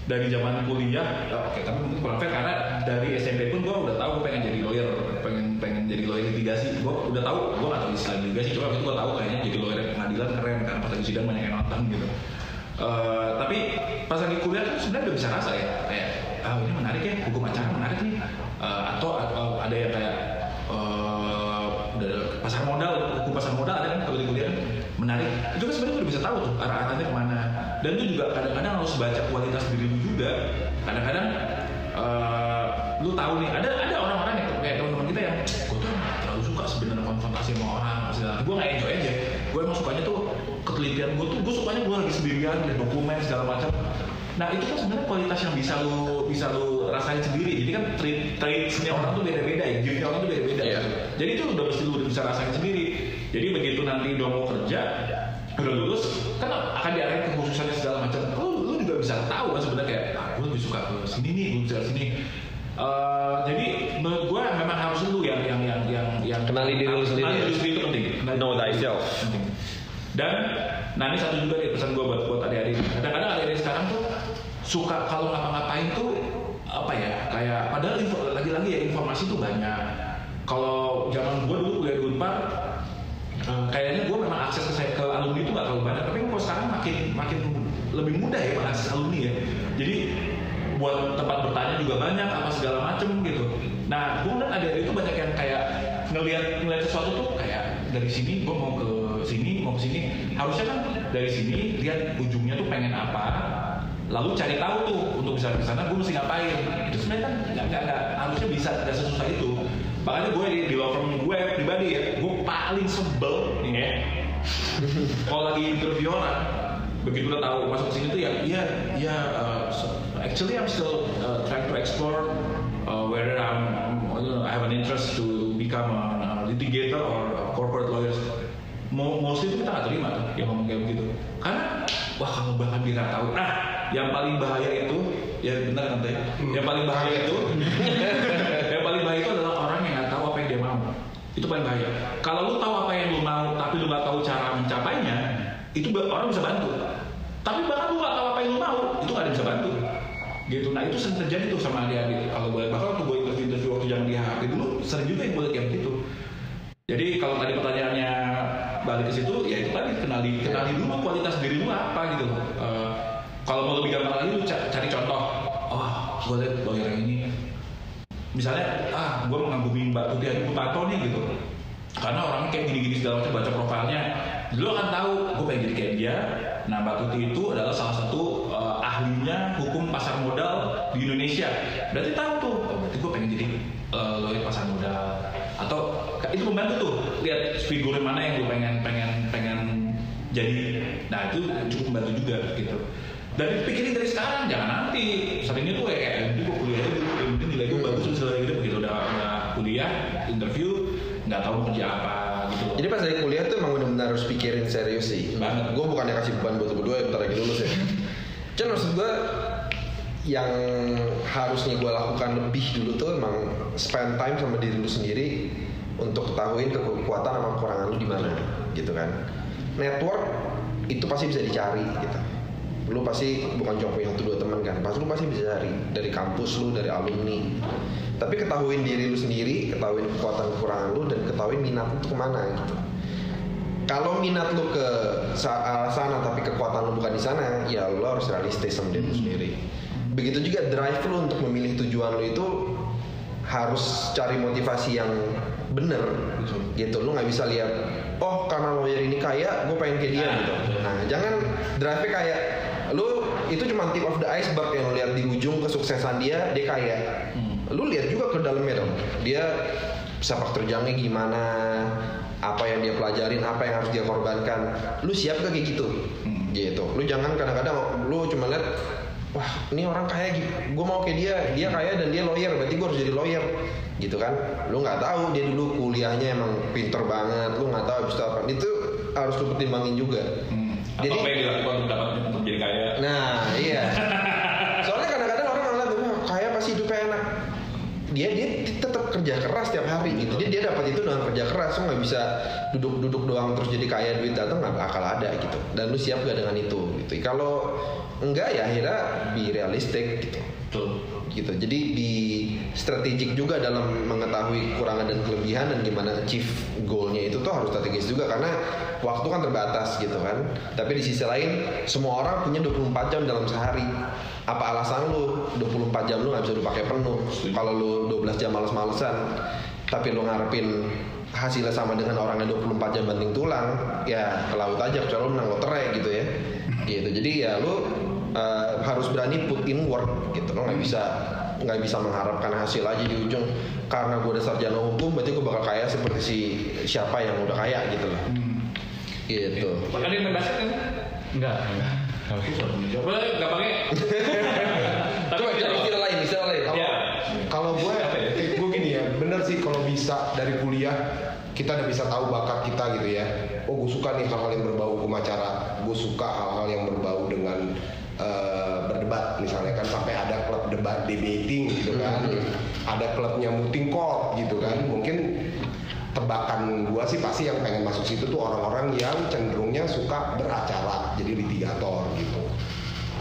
dari zaman kuliah, ya oke tapi mungkin kurang fair karena dari SMP pun gue udah tahu gue pengen jadi lawyer, pengen pengen jadi lawyer litigasi. Gue udah tahu, gue nggak tahu istilah litigasi, cuma waktu itu gue tahu kayaknya jadi lawyer pengadilan keren karena pas lagi sidang banyak yang nonton gitu. Eh, tapi pas lagi kuliah kan sebenarnya udah bisa rasa ya kayak ah ini menarik ya hukum acara menarik nih Eh, atau atau ada yang kayak ada pasar modal hukum pasar modal ada kan kalau di kuliah menarik. Itu kan sebenarnya udah bisa tahu tuh arah arahnya ke mana. Dan itu juga kadang-kadang harus baca kualitas diri lu juga. Kadang-kadang eh, lu tahu nih ada ada orang-orang yang kayak teman-teman kita yang gue tuh terlalu suka sebenarnya konfrontasi sama orang gue nggak enjoy aja. Gue emang sukanya tuh ketelitian gue tuh gue sukanya gue lagi sendirian lihat dokumen segala macam. Nah itu kan sebenarnya kualitas yang bisa lu bisa lu rasain sendiri. Jadi kan trait traitsnya orang tuh beda-beda ya dirinya orang tuh beda-beda gitu. jadi itu udah mesti lu bisa rasain sendiri jadi begitu nanti udah mau kerja udah lulus kan akan diarahin kekhususannya segala macam lu lu juga bisa tahu kan sebenarnya kayak ah gue lebih suka ke sini nih gue bisa sini Eh, jadi menurut gue memang harus lu yang yang yang yang yang Kenali diri lu sendiri Kenali diri sendiri itu penting. Kenali Know thyself. penting. Dan nah ini satu juga nih pesan gue buat buat adik-adik. Kadang-kadang adik-adik sekarang tuh suka kalau ngapa-ngapain tuh apa ya kayak padahal info- lagi-lagi ya informasi tuh banyak. Kalau zaman gue dulu kuliah di Unpar kayaknya gue memang akses ke, ke alumni itu nggak terlalu banyak. Tapi kalau sekarang makin makin lebih mudah ya mengakses alumni ya. Jadi buat tempat bertanya juga banyak apa segala macem gitu. Nah, gue ngeliat ada itu banyak yang kayak ngelihat ngelihat sesuatu tuh kayak dari sini gue mau ke sini mau ke sini harusnya kan dari sini lihat ujungnya tuh pengen apa lalu cari tahu tuh untuk bisa ke sana gue mesti ngapain itu sebenarnya kan nggak harusnya bisa nggak sesusah itu makanya gue di, di law firm gue pribadi ya gue paling sebel nih ya. Kalau lagi interview orang begitu udah tahu masuk sini tuh ya iya iya uh, so- actually I'm still uh, trying to explore uh, whether I'm you know, I have an interest to become a, a litigator or a corporate lawyer. Mo- mostly itu kita nggak terima tuh yang ngomong kayak begitu. Karena wah kalau bahkan dia nggak tahu. Nah yang paling bahaya itu ya benar kan yang paling bahaya itu yang paling bahaya itu adalah orang yang nggak tahu apa yang dia mau itu paling bahaya. Kalau lu tahu apa yang lu mau tapi lu nggak tahu cara mencapainya itu orang bisa bantu. Tapi bahkan lu nggak tahu apa yang lu mau itu nggak ada yang bisa bantu. Gitu. Nah itu sering terjadi tuh sama adik-adik. Kalau gue bahkan waktu gue interview interview waktu zaman di HAP dulu sering juga yang lihat kayak begitu jadi kalau tadi pertanyaannya balik ke situ ya itu tadi kenali kenali dulu kualitas diri lu apa gitu. Eh, kalau mau lebih gampang lagi lu ca- cari contoh. Oh gue lihat lawyer yang ini misalnya ah gue mengagumi Mbak Tuti Hadi Putato nih gitu. Karena orangnya kayak gini-gini segala macam baca profilnya. Lu akan tahu gue pengen jadi kayak dia. Nah Mbak Tuti itu adalah salah satu eh, ahlinya hukum pasar modal di Indonesia. Berarti tahu tuh oh, berarti gue pengen jadi eh, lawyer pasar modal. Atau itu membantu tuh. Lihat figur mana yang lu pengen pengen pengen jadi. Nah itu cukup membantu juga gitu. Dan pikirin dari sekarang jangan nanti. Seringnya tuh kayak kuliah interview nggak tahu mau kerja apa gitu. Jadi pas dari kuliah tuh emang benar-benar harus pikirin serius sih. Banget. Gue bukannya kasih beban buat berdua yang bentar lagi lulus ya. Cuman maksud gue yang harusnya gue lakukan lebih dulu tuh emang spend time sama diri lu sendiri untuk ketahuin kekuatan sama kekurangan lu di mana gitu kan network itu pasti bisa dicari gitu lu pasti bukan cuma punya satu dua teman kan? Pasti lu pasti bisa cari dari kampus lu dari alumni. Tapi ketahuin diri lu sendiri ketahuin kekuatan kekurangan lu dan ketahuin minat lu ke mana gitu. Kalau minat lu ke arah sana tapi kekuatan lu bukan di sana ya lu harus realistis sama diri lu sendiri. Begitu juga drive lu untuk memilih tujuan lu itu harus cari motivasi yang bener gitu. Lu nggak bisa lihat oh karena lawyer ini kaya gue pengen kayak dia gitu. Nah jangan drive kayak lu itu cuma tip of the iceberg yang lu lihat di ujung kesuksesan dia dia kaya. Lu lihat juga ke dalamnya dong. Dia sepak terjangnya gimana apa yang dia pelajarin apa yang harus dia korbankan. Lu siap gak kayak gitu? Gitu. Lu jangan kadang-kadang lu cuma lihat wah ini orang kaya gitu gue mau kayak dia dia kaya dan dia lawyer berarti gue harus jadi lawyer. Gitu kan. Lu nggak tahu dia dulu kuliahnya emang pinter banget lu nggak tahu habis itu apa. Itu harus lu pertimbangin juga Apa apa yang dilakukan untuk dapat untuk jadi kaya? Nah, iya. Soalnya kadang-kadang orang ngeliat wah kaya pasti hidupnya enak. Dia dia tetap kerja keras tiap hari gitu. Dia dia dapat itu dengan kerja keras. Lu nggak bisa duduk-duduk doang terus jadi kaya duit datang nggak bakal ada gitu. Dan lu siap gak dengan itu gitu. Kalau enggak ya akhirnya be realistic gitu. Gitu. Jadi di strategik juga dalam mengetahui kekurangan dan kelebihan dan gimana achieve goalnya itu tuh harus strategis juga karena waktu kan terbatas gitu kan. Tapi di sisi lain semua orang punya 24 jam dalam sehari. Apa alasan lu 24 jam lu nggak bisa lu pakai penuh? Kalau lu 12 jam males-malesan tapi lu ngarepin hasilnya sama dengan orang yang 24 jam banting tulang, ya ke laut aja kecuali lu menang lotre gitu ya. Gitu. Jadi ya lu uh, harus berani put in work gitu lo nggak bisa nggak bisa mengharapkan hasil aja di ujung karena gue udah sarjana hukum berarti gue bakal kaya seperti si siapa yang udah kaya gitu loh gitu Bahkan dia main basket kan? Enggak. Coba gampangnya. Tapi coba cari istilah lain istilah lain Ya. Kalau gue, gue gini ya, bener sih kalau bisa dari kuliah kita udah bisa tahu bakat kita gitu ya. Oh, gue suka nih hal-hal yang berbau hukum acara. Gue suka hal-hal yang berbau dengan eh, berdebat misalnya kan sampai ada klub debat debating gitu kan. Ada klubnya muting court gitu kan. Mungkin tebakan gua sih pasti yang pengen masuk situ tuh orang-orang yang cenderungnya suka beracara jadi litigator gitu.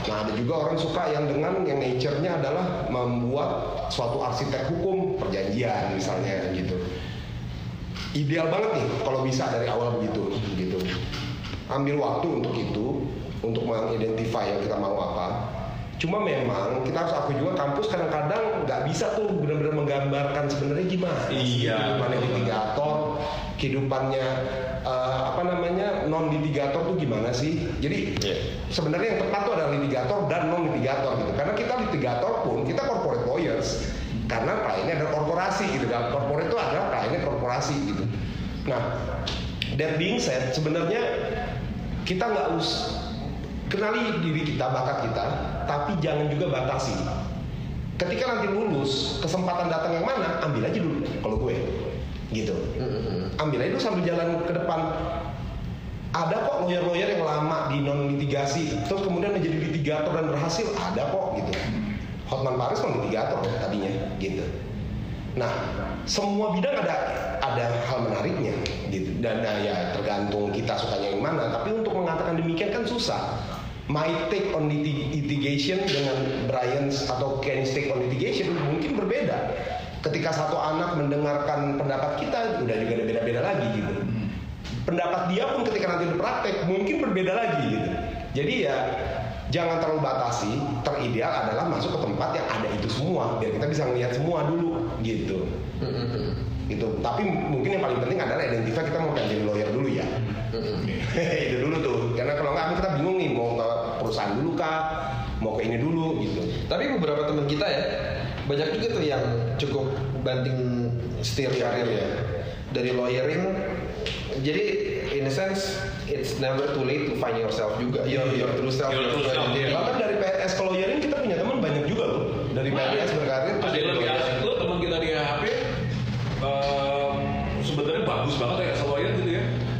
Nah ada juga orang suka yang dengan yang nature-nya adalah membuat suatu arsitek hukum perjanjian misalnya gitu. Ideal banget nih kalau bisa dari awal begitu gitu. Ambil waktu untuk itu untuk mengidentify yang kita mau apa. Cuma memang kita harus akui juga kampus kadang-kadang nggak bisa tuh benar-benar menggambarkan sebenarnya gimana Iya. kehidupannya litigator, kehidupannya eh, apa namanya non litigator tuh gimana sih? Jadi Iya. sebenarnya yang tepat tuh adalah litigator dan non litigator gitu. Karena kita litigator pun kita corporate lawyers karena kliennya adalah korporasi gitu kan. Corporate itu adalah kliennya korporasi gitu. Nah, that being said sebenarnya kita nggak us kenali diri kita bakat kita, tapi jangan juga batasi. Ketika nanti lulus, kesempatan datang yang mana, ambil aja dulu kalau gue. Gitu. Ambil aja dulu sambil jalan ke depan. Ada kok lawyer-lawyer yang lama di non litigasi, terus kemudian menjadi litigator dan berhasil. Ada kok gitu. Hotman Paris non litigator loh tadinya, gitu. Nah, semua bidang ada ada hal menariknya gitu. Dan nah, ya tergantung kita sukanya yang mana. Tapi untuk mengatakan demikian kan susah. My take on litig- litigation dengan Brian's atau Ken's take on litigation mungkin berbeda. Ketika satu anak mendengarkan pendapat kita udah juga ada beda-beda lagi gitu. Pendapat dia pun ketika nanti berpraktek mungkin berbeda lagi gitu. Jadi ya jangan terlalu batasi. Terideal adalah masuk ke tempat yang ada itu semua biar kita bisa ngelihat semua dulu gitu. Gitu. Tapi mungkin yang paling penting adalah identify kita mau jadi lawyer dulu ya. itu dulu tuh. Karena kalau nggak kita bingung nih mau ke perusahaan dulu kah, mau ke ini dulu gitu. Tapi beberapa teman kita ya banyak juga tuh yang cukup banting setir karir ya dari lawyering jadi in a sense it's never too late to find yourself juga your, your true self Your true self, iya. Bahkan dari PNS ke lawyering kita punya teman banyak juga loh. Dari PNS berkarir terus Ada yang lebih lawyer. asik tuh teman kita di HP em, sebenarnya bagus banget ya.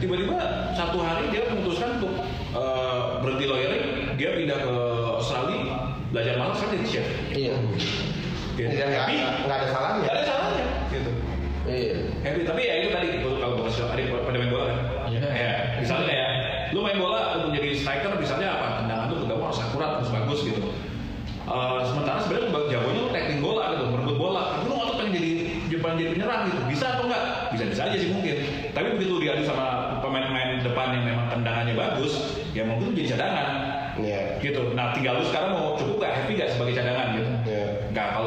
Tiba-tiba satu hari dia memutuskan untuk eh, berhenti lawyering, dia pindah ke Australia, belajar malas kan jadi chef. iya Gitu. Iya, Nggak- Happy. nggak ada salahnya. Nggak ada salahnya gitu. Iya. Happy, tapi ya itu tadi kalau kalau profesional tadi pada main bola kan. Iya. Ya, misalnya kayak lu main bola untuk jadi striker misalnya apa? Tendangan tuh juga harus akurat, harus bagus gitu. Eh, sementara sebenarnya lu jagonya lu tackling bola gitu, merebut bola. Tapi lu otot pengen jadi pengen jadi penyerang gitu. Bisa atau enggak? Bisa-bisa aja sih mungkin. Tapi begitu diadu sama pemain-pemain depan yang memang tendangannya bagus, ya mungkin lu jadi cadangan. Iya. Gitu. Nah, tinggal lu sekarang mau cukup gak happy gak sebagai cadangan gitu. Iya. Nggak kalau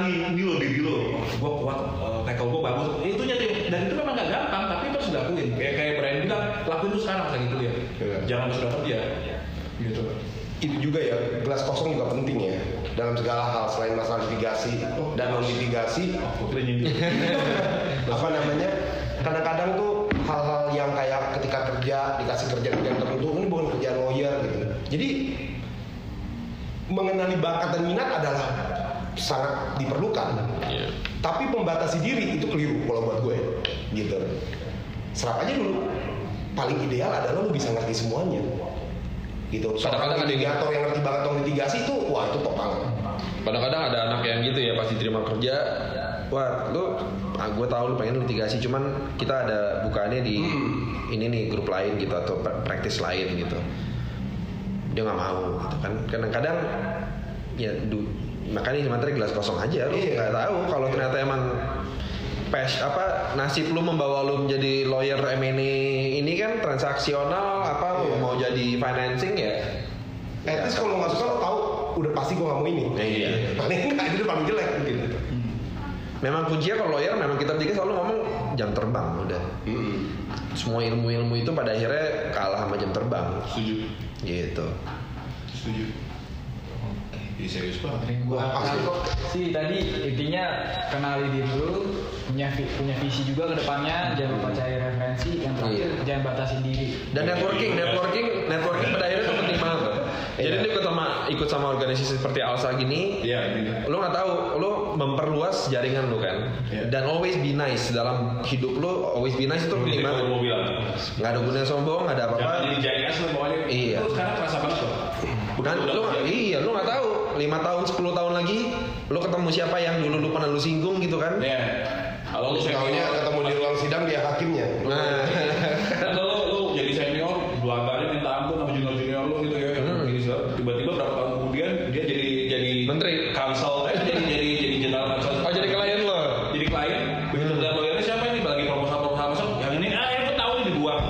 kenali ini lo diri lo gua kuat uh, tackle gua bagus. Itu jadi dan itu memang gak gampang tapi itu harus dilakuin. Kayak kayak Brian bilang lakuin itu sekarang lagi kuliah Iya. jangan sudah kerja. Gitu. Itu juga ya gelas kosong juga penting ya. Dalam segala hal selain masalah litigasi dan non litigasi apa namanya? Kadang-kadang tuh hal-hal yang kayak ketika kerja dikasih kerjaan kerjaan tertentu ini bukan kerjaan lawyer gitu. Jadi mengenali bakat dan minat adalah sangat diperlukan. Iya. tapi membatasi diri itu keliru kalau buat gue gitu. Serap aja dulu. Paling ideal adalah lu bisa ngerti semuanya. Gitu. Kadang-kadang seorang ada yang- litigator yang ngerti banget tentang litigasi itu wah itu top banget. Kadang-kadang ada anak yang gitu ya pas diterima kerja, wah lu, ah, gue tahu lu pengen litigasi, cuman kita ada bukaannya di ini nih grup lain gitu atau pra- praktis lain gitu. Dia nggak mau gitu kan. Kadang-kadang ya du, makanya sementara gelas kosong aja lu Iya. nggak tahu kalau ternyata emang pes apa nasib lu membawa lu menjadi lawyer M&A ini kan transaksional apa Iya. mau jadi financing ya At least kalau nggak suka lo tahu udah pasti gue nggak mau ini. Iya. Paling nggak itu paling jelek mungkin. Memang kuncinya kalau lawyer memang kita bertiga selalu ngomong jam terbang udah. Semua ilmu-ilmu itu pada akhirnya kalah sama jam terbang. setuju Gitu. setuju Jadi serius banget yang gua asli. tangkap sih tadi intinya kenali diri dulu punya vi- punya visi juga ke depannya jangan lupa cari referensi yang terakhir Iya. jangan batasi diri Dan networking, networking, networking pada akhirnya itu penting banget. loh. Jadi lu ikut sama ikut sama organisasi seperti Alsa gini, Iya, ini. lu nggak tahu, lu memperluas jaringan lu kan. Iya. Dan always be nice dalam hidup lu, always be nice itu penting banget. kalau mau bilang Nggak ada gunanya sombong, nggak ada jangan apa-apa. jadi JS lo pokoknya Iya. itu sekarang kerasa banget loh Kan lu udah- nggak- iya lu tahu lima tahun 10 tahun lagi lu ketemu siapa yang dulu lu pernah lu singgung gitu kan Iya. Kalau lu Tahunya ketemu di ruang sidang dia hakimnya. nah atau lu, lu jadi senior, belakangnya minta ampun sama junior junior lu gitu ya. Hmm. Gini segala. Tiba-tiba berapa tahun kemudian dia jadi jadi Menteri. Kansel, eh jadi jadi jadi general kansel. oh jadi klien lo Jadi klien, begitu udah lawyernya siapa ini lagi proposal proposal masuk, yang ini ah yang gue tahu ini dibuang.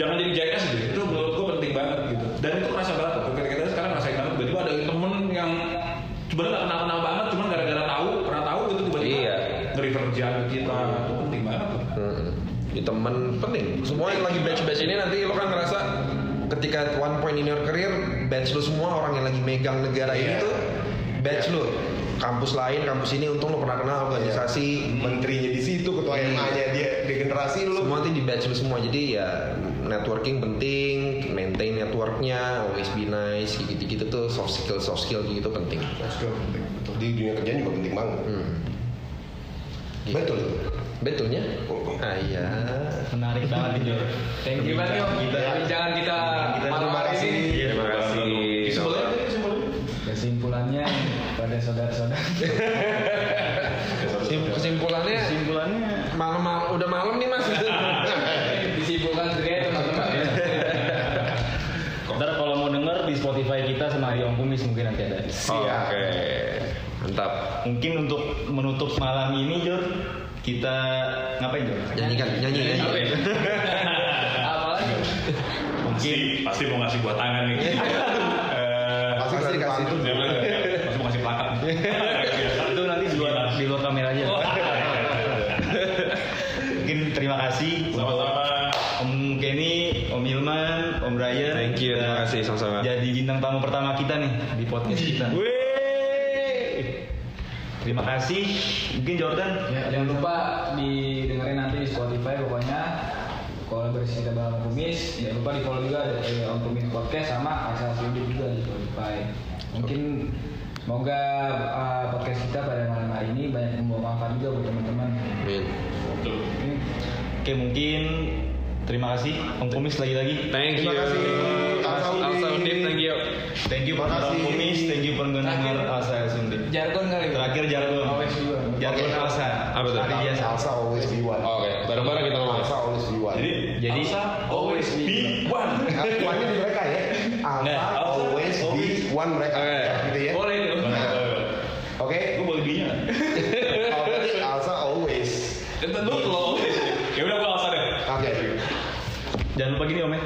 Jangan jadi JS gitu. Itu menurut gue penting banget gitu. Dan itu kerasa banget. tuh. Ketika kita sekarang ngerasain banget. Tiba-tiba ada temen yang sebenarnya nggak kenal-kenal banget, cuman gara-gara tahu, pernah tahu gitu tiba-tiba Iya. nge-refer kerjaan ke kita. Itu penting banget. tuh. Hmm. Di temen penting semua yang lagi batch batch ini nanti lo kan ngerasa ketika one point in your career batch lu semua orang yang lagi megang negara ini Iya. tuh batch lu kampus lain kampus ini untung lo pernah kenal organisasi Menterinya di situ, ketua MA-nya dia di generasi lu. semua nanti di batch lu semua jadi ya networking penting maintain networknya always be nice gitu gitu tuh soft skill soft skill gitu penting Di dunia kerjaan juga penting banget. hmm. Betul itu. betulnya ah iya Menarik banget Jor. thank you banget Kita- perbincangan kita kita kesimpulannya Kesimpulannya. malam malam udah malam nih mas. Disimpulkan sendiri teman-teman Ntar kalau mau denger di Spotify kita sama di Om Kumis mungkin nanti ada. oke. Mantap. Mungkin untuk menutup malam ini Jor, kita ngapain Jor? nyanyikan nyanyi nyanyi. Apa ya? apalagi Pasti, pasti mau ngasih buat tangan nih. Eh, Pasti Pasti kasih. bilang, pasti mau ngasih plakat. Itu Om Brian. Thank you, terima kasih, sama-sama. Jadi bintang tamu pertama kita nih di podcast kita. Terima kasih. Mungkin Jordan. Ya, jangan lupa didengerin nanti di Spotify pokoknya kolaborasi kita bareng Kumis jangan lupa di follow juga ada eh, Om Kumis Podcast sama Asal Sinduk juga di Spotify mungkin semoga uh, podcast kita pada malam hari ini banyak membawa manfaat juga buat teman-teman Amin. Oke mungkin terima kasih Om Kumis lagi-lagi. Thank you. Terima kasih, Alsa Undip. Alsa Undip, thank you. Thank you para Om Kumis, thank you pendengar Alsa Sundip. Jargon kali. Terakhir jargon. Always be one. Jargon Alsa. Apa tuh? Biasa. Alsa always be one. Oke, bareng-bareng kita ngomong. Alsa always be one. Jadi, Jadi always be one. One di mereka ya. Alsa Nah, Alsa always be one mereka. Oke. Gitu ya. Boleh itu. Oke. gue boleh B-nya. Oh, berarti Alsa always. Itu lu lo. Ya udah gua alasan deh. Oke. Jangan lupa gini Om ya.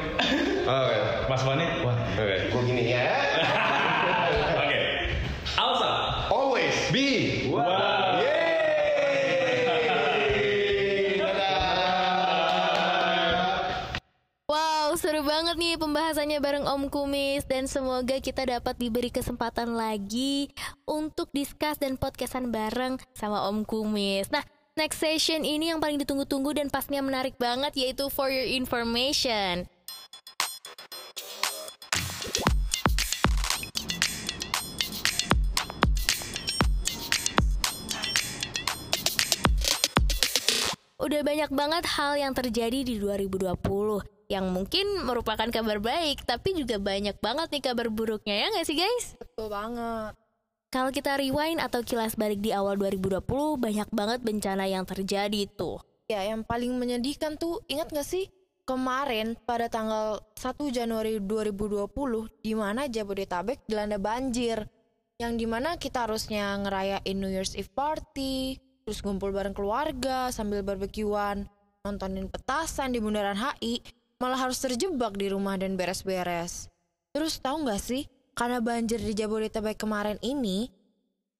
Wane, wah. Oke. Gue gini ya. Oke. Alsa. Always be. Wow, seru banget nih pembahasannya bareng Om Kumis dan semoga kita dapat diberi kesempatan lagi untuk discuss dan podcastan bareng sama Om Kumis. Nah, next session ini yang paling ditunggu-tunggu dan pastinya menarik banget yaitu for your information. Udah banyak banget hal yang terjadi di 2020 yang mungkin merupakan kabar baik, tapi juga banyak banget nih kabar buruknya ya nggak sih guys? Betul banget. Kalau kita rewind atau kilas balik di awal 2020, banyak banget bencana yang terjadi tuh. Ya, yang paling menyedihkan tuh ingat gak sih kemarin pada tanggal 1 Januari 2020 di mana Jabodetabek dilanda banjir. Yang di mana kita harusnya ngerayain New Year's Eve party, terus ngumpul bareng keluarga sambil barbekyuan, nontonin petasan di bundaran HI, malah harus terjebak di rumah dan beres-beres. Terus tahu nggak sih, karena banjir di Jabodetabek kemarin ini,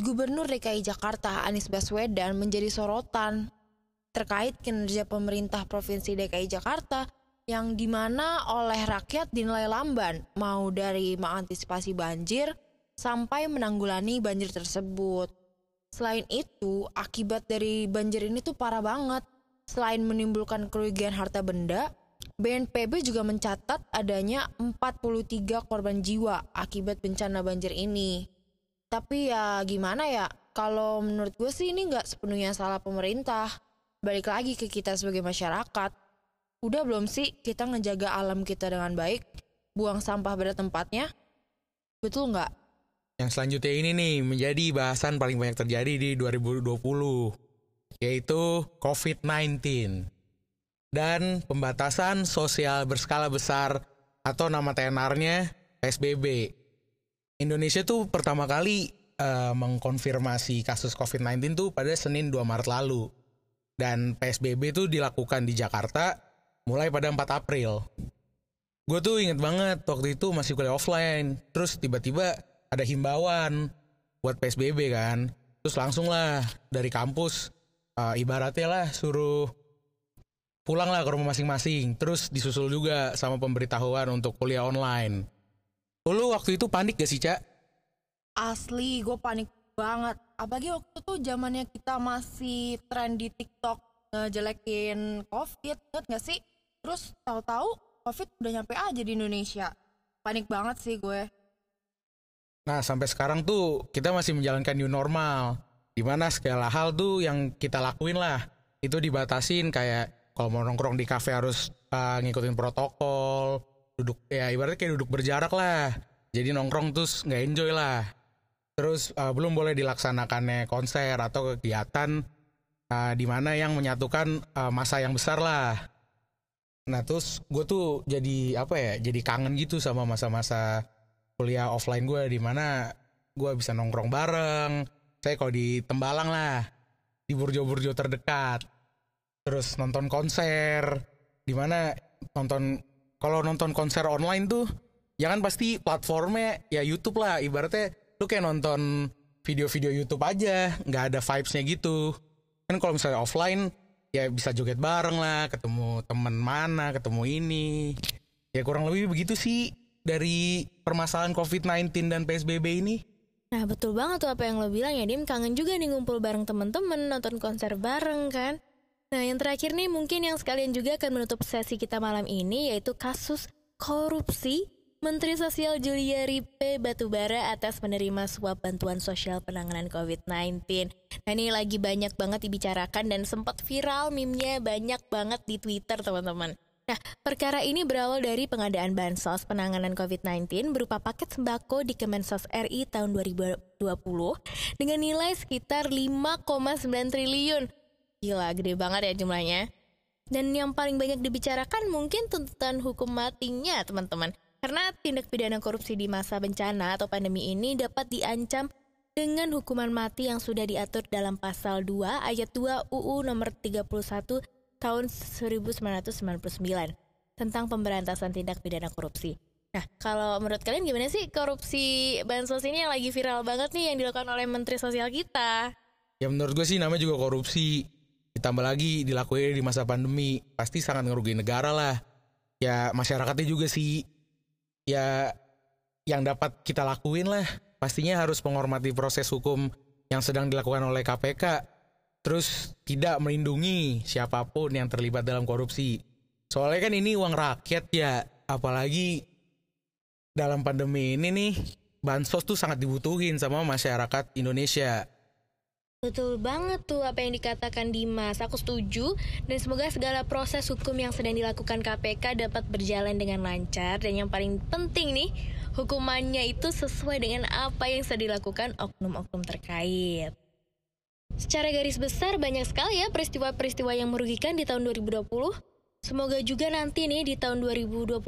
Gubernur DKI Jakarta Anies Baswedan menjadi sorotan terkait kinerja pemerintah Provinsi DKI Jakarta yang di mana oleh rakyat dinilai lamban, mau dari mengantisipasi banjir sampai menanggulangi banjir tersebut. Selain itu, akibat dari banjir ini tuh parah banget. Selain menimbulkan kerugian harta benda, BNPB juga mencatat adanya 43 korban jiwa akibat bencana banjir ini. Tapi ya gimana ya, kalau menurut gue sih ini nggak sepenuhnya salah pemerintah. Balik lagi ke kita sebagai masyarakat. Udah belum sih kita ngejaga alam kita dengan baik? Buang sampah pada tempatnya? Betul nggak? Yang selanjutnya ini nih menjadi bahasan paling banyak terjadi di 2020 yaitu COVID-19 dan pembatasan sosial berskala besar atau nama tenarnya PSBB. Indonesia tuh pertama kali eh, mengkonfirmasi kasus COVID-19 tuh pada Senin 2 Maret lalu. Dan PSBB tuh dilakukan di Jakarta mulai pada 4 April. Gue tuh inget banget waktu itu masih kuliah offline. Terus tiba-tiba ada himbauan buat PSBB kan. Terus langsung lah dari kampus eh, ibaratnya lah suruh pulang lah ke rumah masing-masing. Terus disusul juga sama pemberitahuan untuk kuliah online. Lu waktu itu panik gak sih, Cak? Asli, gue panik banget. Apalagi waktu itu zamannya kita masih tren di TikTok ngejelekin COVID, inget gak sih? Terus tahu-tahu COVID udah nyampe aja di Indonesia. Panik banget sih gue. Nah, sampai sekarang tuh kita masih menjalankan new normal. Di mana segala hal tuh yang kita lakuin lah. Itu dibatasin kayak kalau mau nongkrong di kafe harus uh, ngikutin protokol. Duduk, ya ibaratnya kayak duduk berjarak lah. Jadi nongkrong terus nggak enjoy lah. Terus uh, belum boleh dilaksanakannya konser atau kegiatan uh, di mana yang menyatukan uh, masa yang besar lah. Nah terus gue tuh jadi apa ya? Jadi kangen gitu sama masa-masa kuliah offline gue di mana gue bisa nongkrong bareng. Saya kalau di Tembalang lah, di burjo-burjo terdekat. Terus nonton konser, di mana nonton kalau nonton konser online tuh, ya kan pasti platformnya ya YouTube lah. Ibaratnya lu kayak nonton video-video YouTube aja, nggak ada vibes-nya gitu. Kan kalau misalnya offline, ya bisa joget bareng lah, ketemu temen mana, ketemu ini. Ya kurang lebih begitu sih dari permasalahan COVID-19 dan PSBB ini. Nah betul banget tuh apa yang lo bilang ya Dim Kangen juga nih ngumpul bareng temen-temen Nonton konser bareng kan Nah yang terakhir nih mungkin yang sekalian juga akan menutup sesi kita malam ini Yaitu kasus korupsi Menteri Sosial Juliari P. Batubara atas menerima suap bantuan sosial penanganan COVID-19 Nah ini lagi banyak banget dibicarakan dan sempat viral meme-nya banyak banget di Twitter teman-teman Nah, perkara ini berawal dari pengadaan bansos penanganan COVID-19 berupa paket sembako di Kemensos RI tahun 2020 dengan nilai sekitar 5,9 triliun. Gila, gede banget ya jumlahnya. Dan yang paling banyak dibicarakan mungkin tuntutan hukum matinya, teman-teman. Karena tindak pidana korupsi di masa bencana atau pandemi ini dapat diancam dengan hukuman mati yang sudah diatur dalam pasal 2 ayat 2 UU nomor 31 tahun 1999 tentang pemberantasan tindak pidana korupsi. Nah, kalau menurut kalian gimana sih korupsi bansos ini yang lagi viral banget nih yang dilakukan oleh Menteri Sosial kita? Ya menurut gue sih namanya juga korupsi. Ditambah lagi dilakuin di masa pandemi, pasti sangat ngerugiin negara lah. Ya masyarakatnya juga sih. Ya yang dapat kita lakuin lah. Pastinya harus menghormati proses hukum yang sedang dilakukan oleh KPK. Terus tidak melindungi siapa pun yang terlibat dalam korupsi. Soalnya kan ini uang rakyat ya. Apalagi dalam pandemi ini nih, bansos tuh sangat dibutuhin sama masyarakat Indonesia. Betul banget tuh apa yang dikatakan Dimas. Aku setuju dan semoga segala proses hukum yang sedang dilakukan KPK dapat berjalan dengan lancar dan yang paling penting nih, hukumannya itu sesuai dengan apa yang sudah dilakukan oknum-oknum terkait. Secara garis besar banyak sekali ya peristiwa-peristiwa yang merugikan di tahun 2020. Semoga juga nanti nih di tahun 2021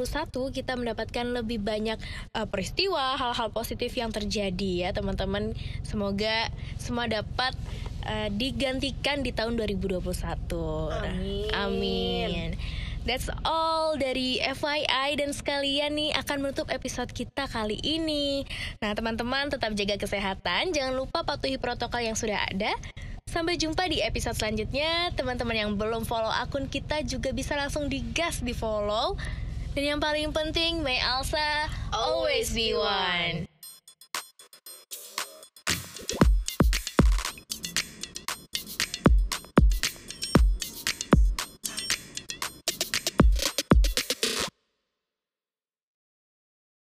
kita mendapatkan lebih banyak uh, peristiwa, hal-hal positif yang terjadi ya teman-teman. Semoga semua dapat uh, digantikan di tahun 2021. Amin. Amin. That's all dari FYI dan sekalian nih akan menutup episode kita kali ini. Nah, teman-teman tetap jaga kesehatan, jangan lupa patuhi protokol yang sudah ada. Sampai jumpa di episode selanjutnya. Teman-teman yang belum follow akun kita juga bisa langsung digas di follow. Dan yang paling penting, may Alsa always be one.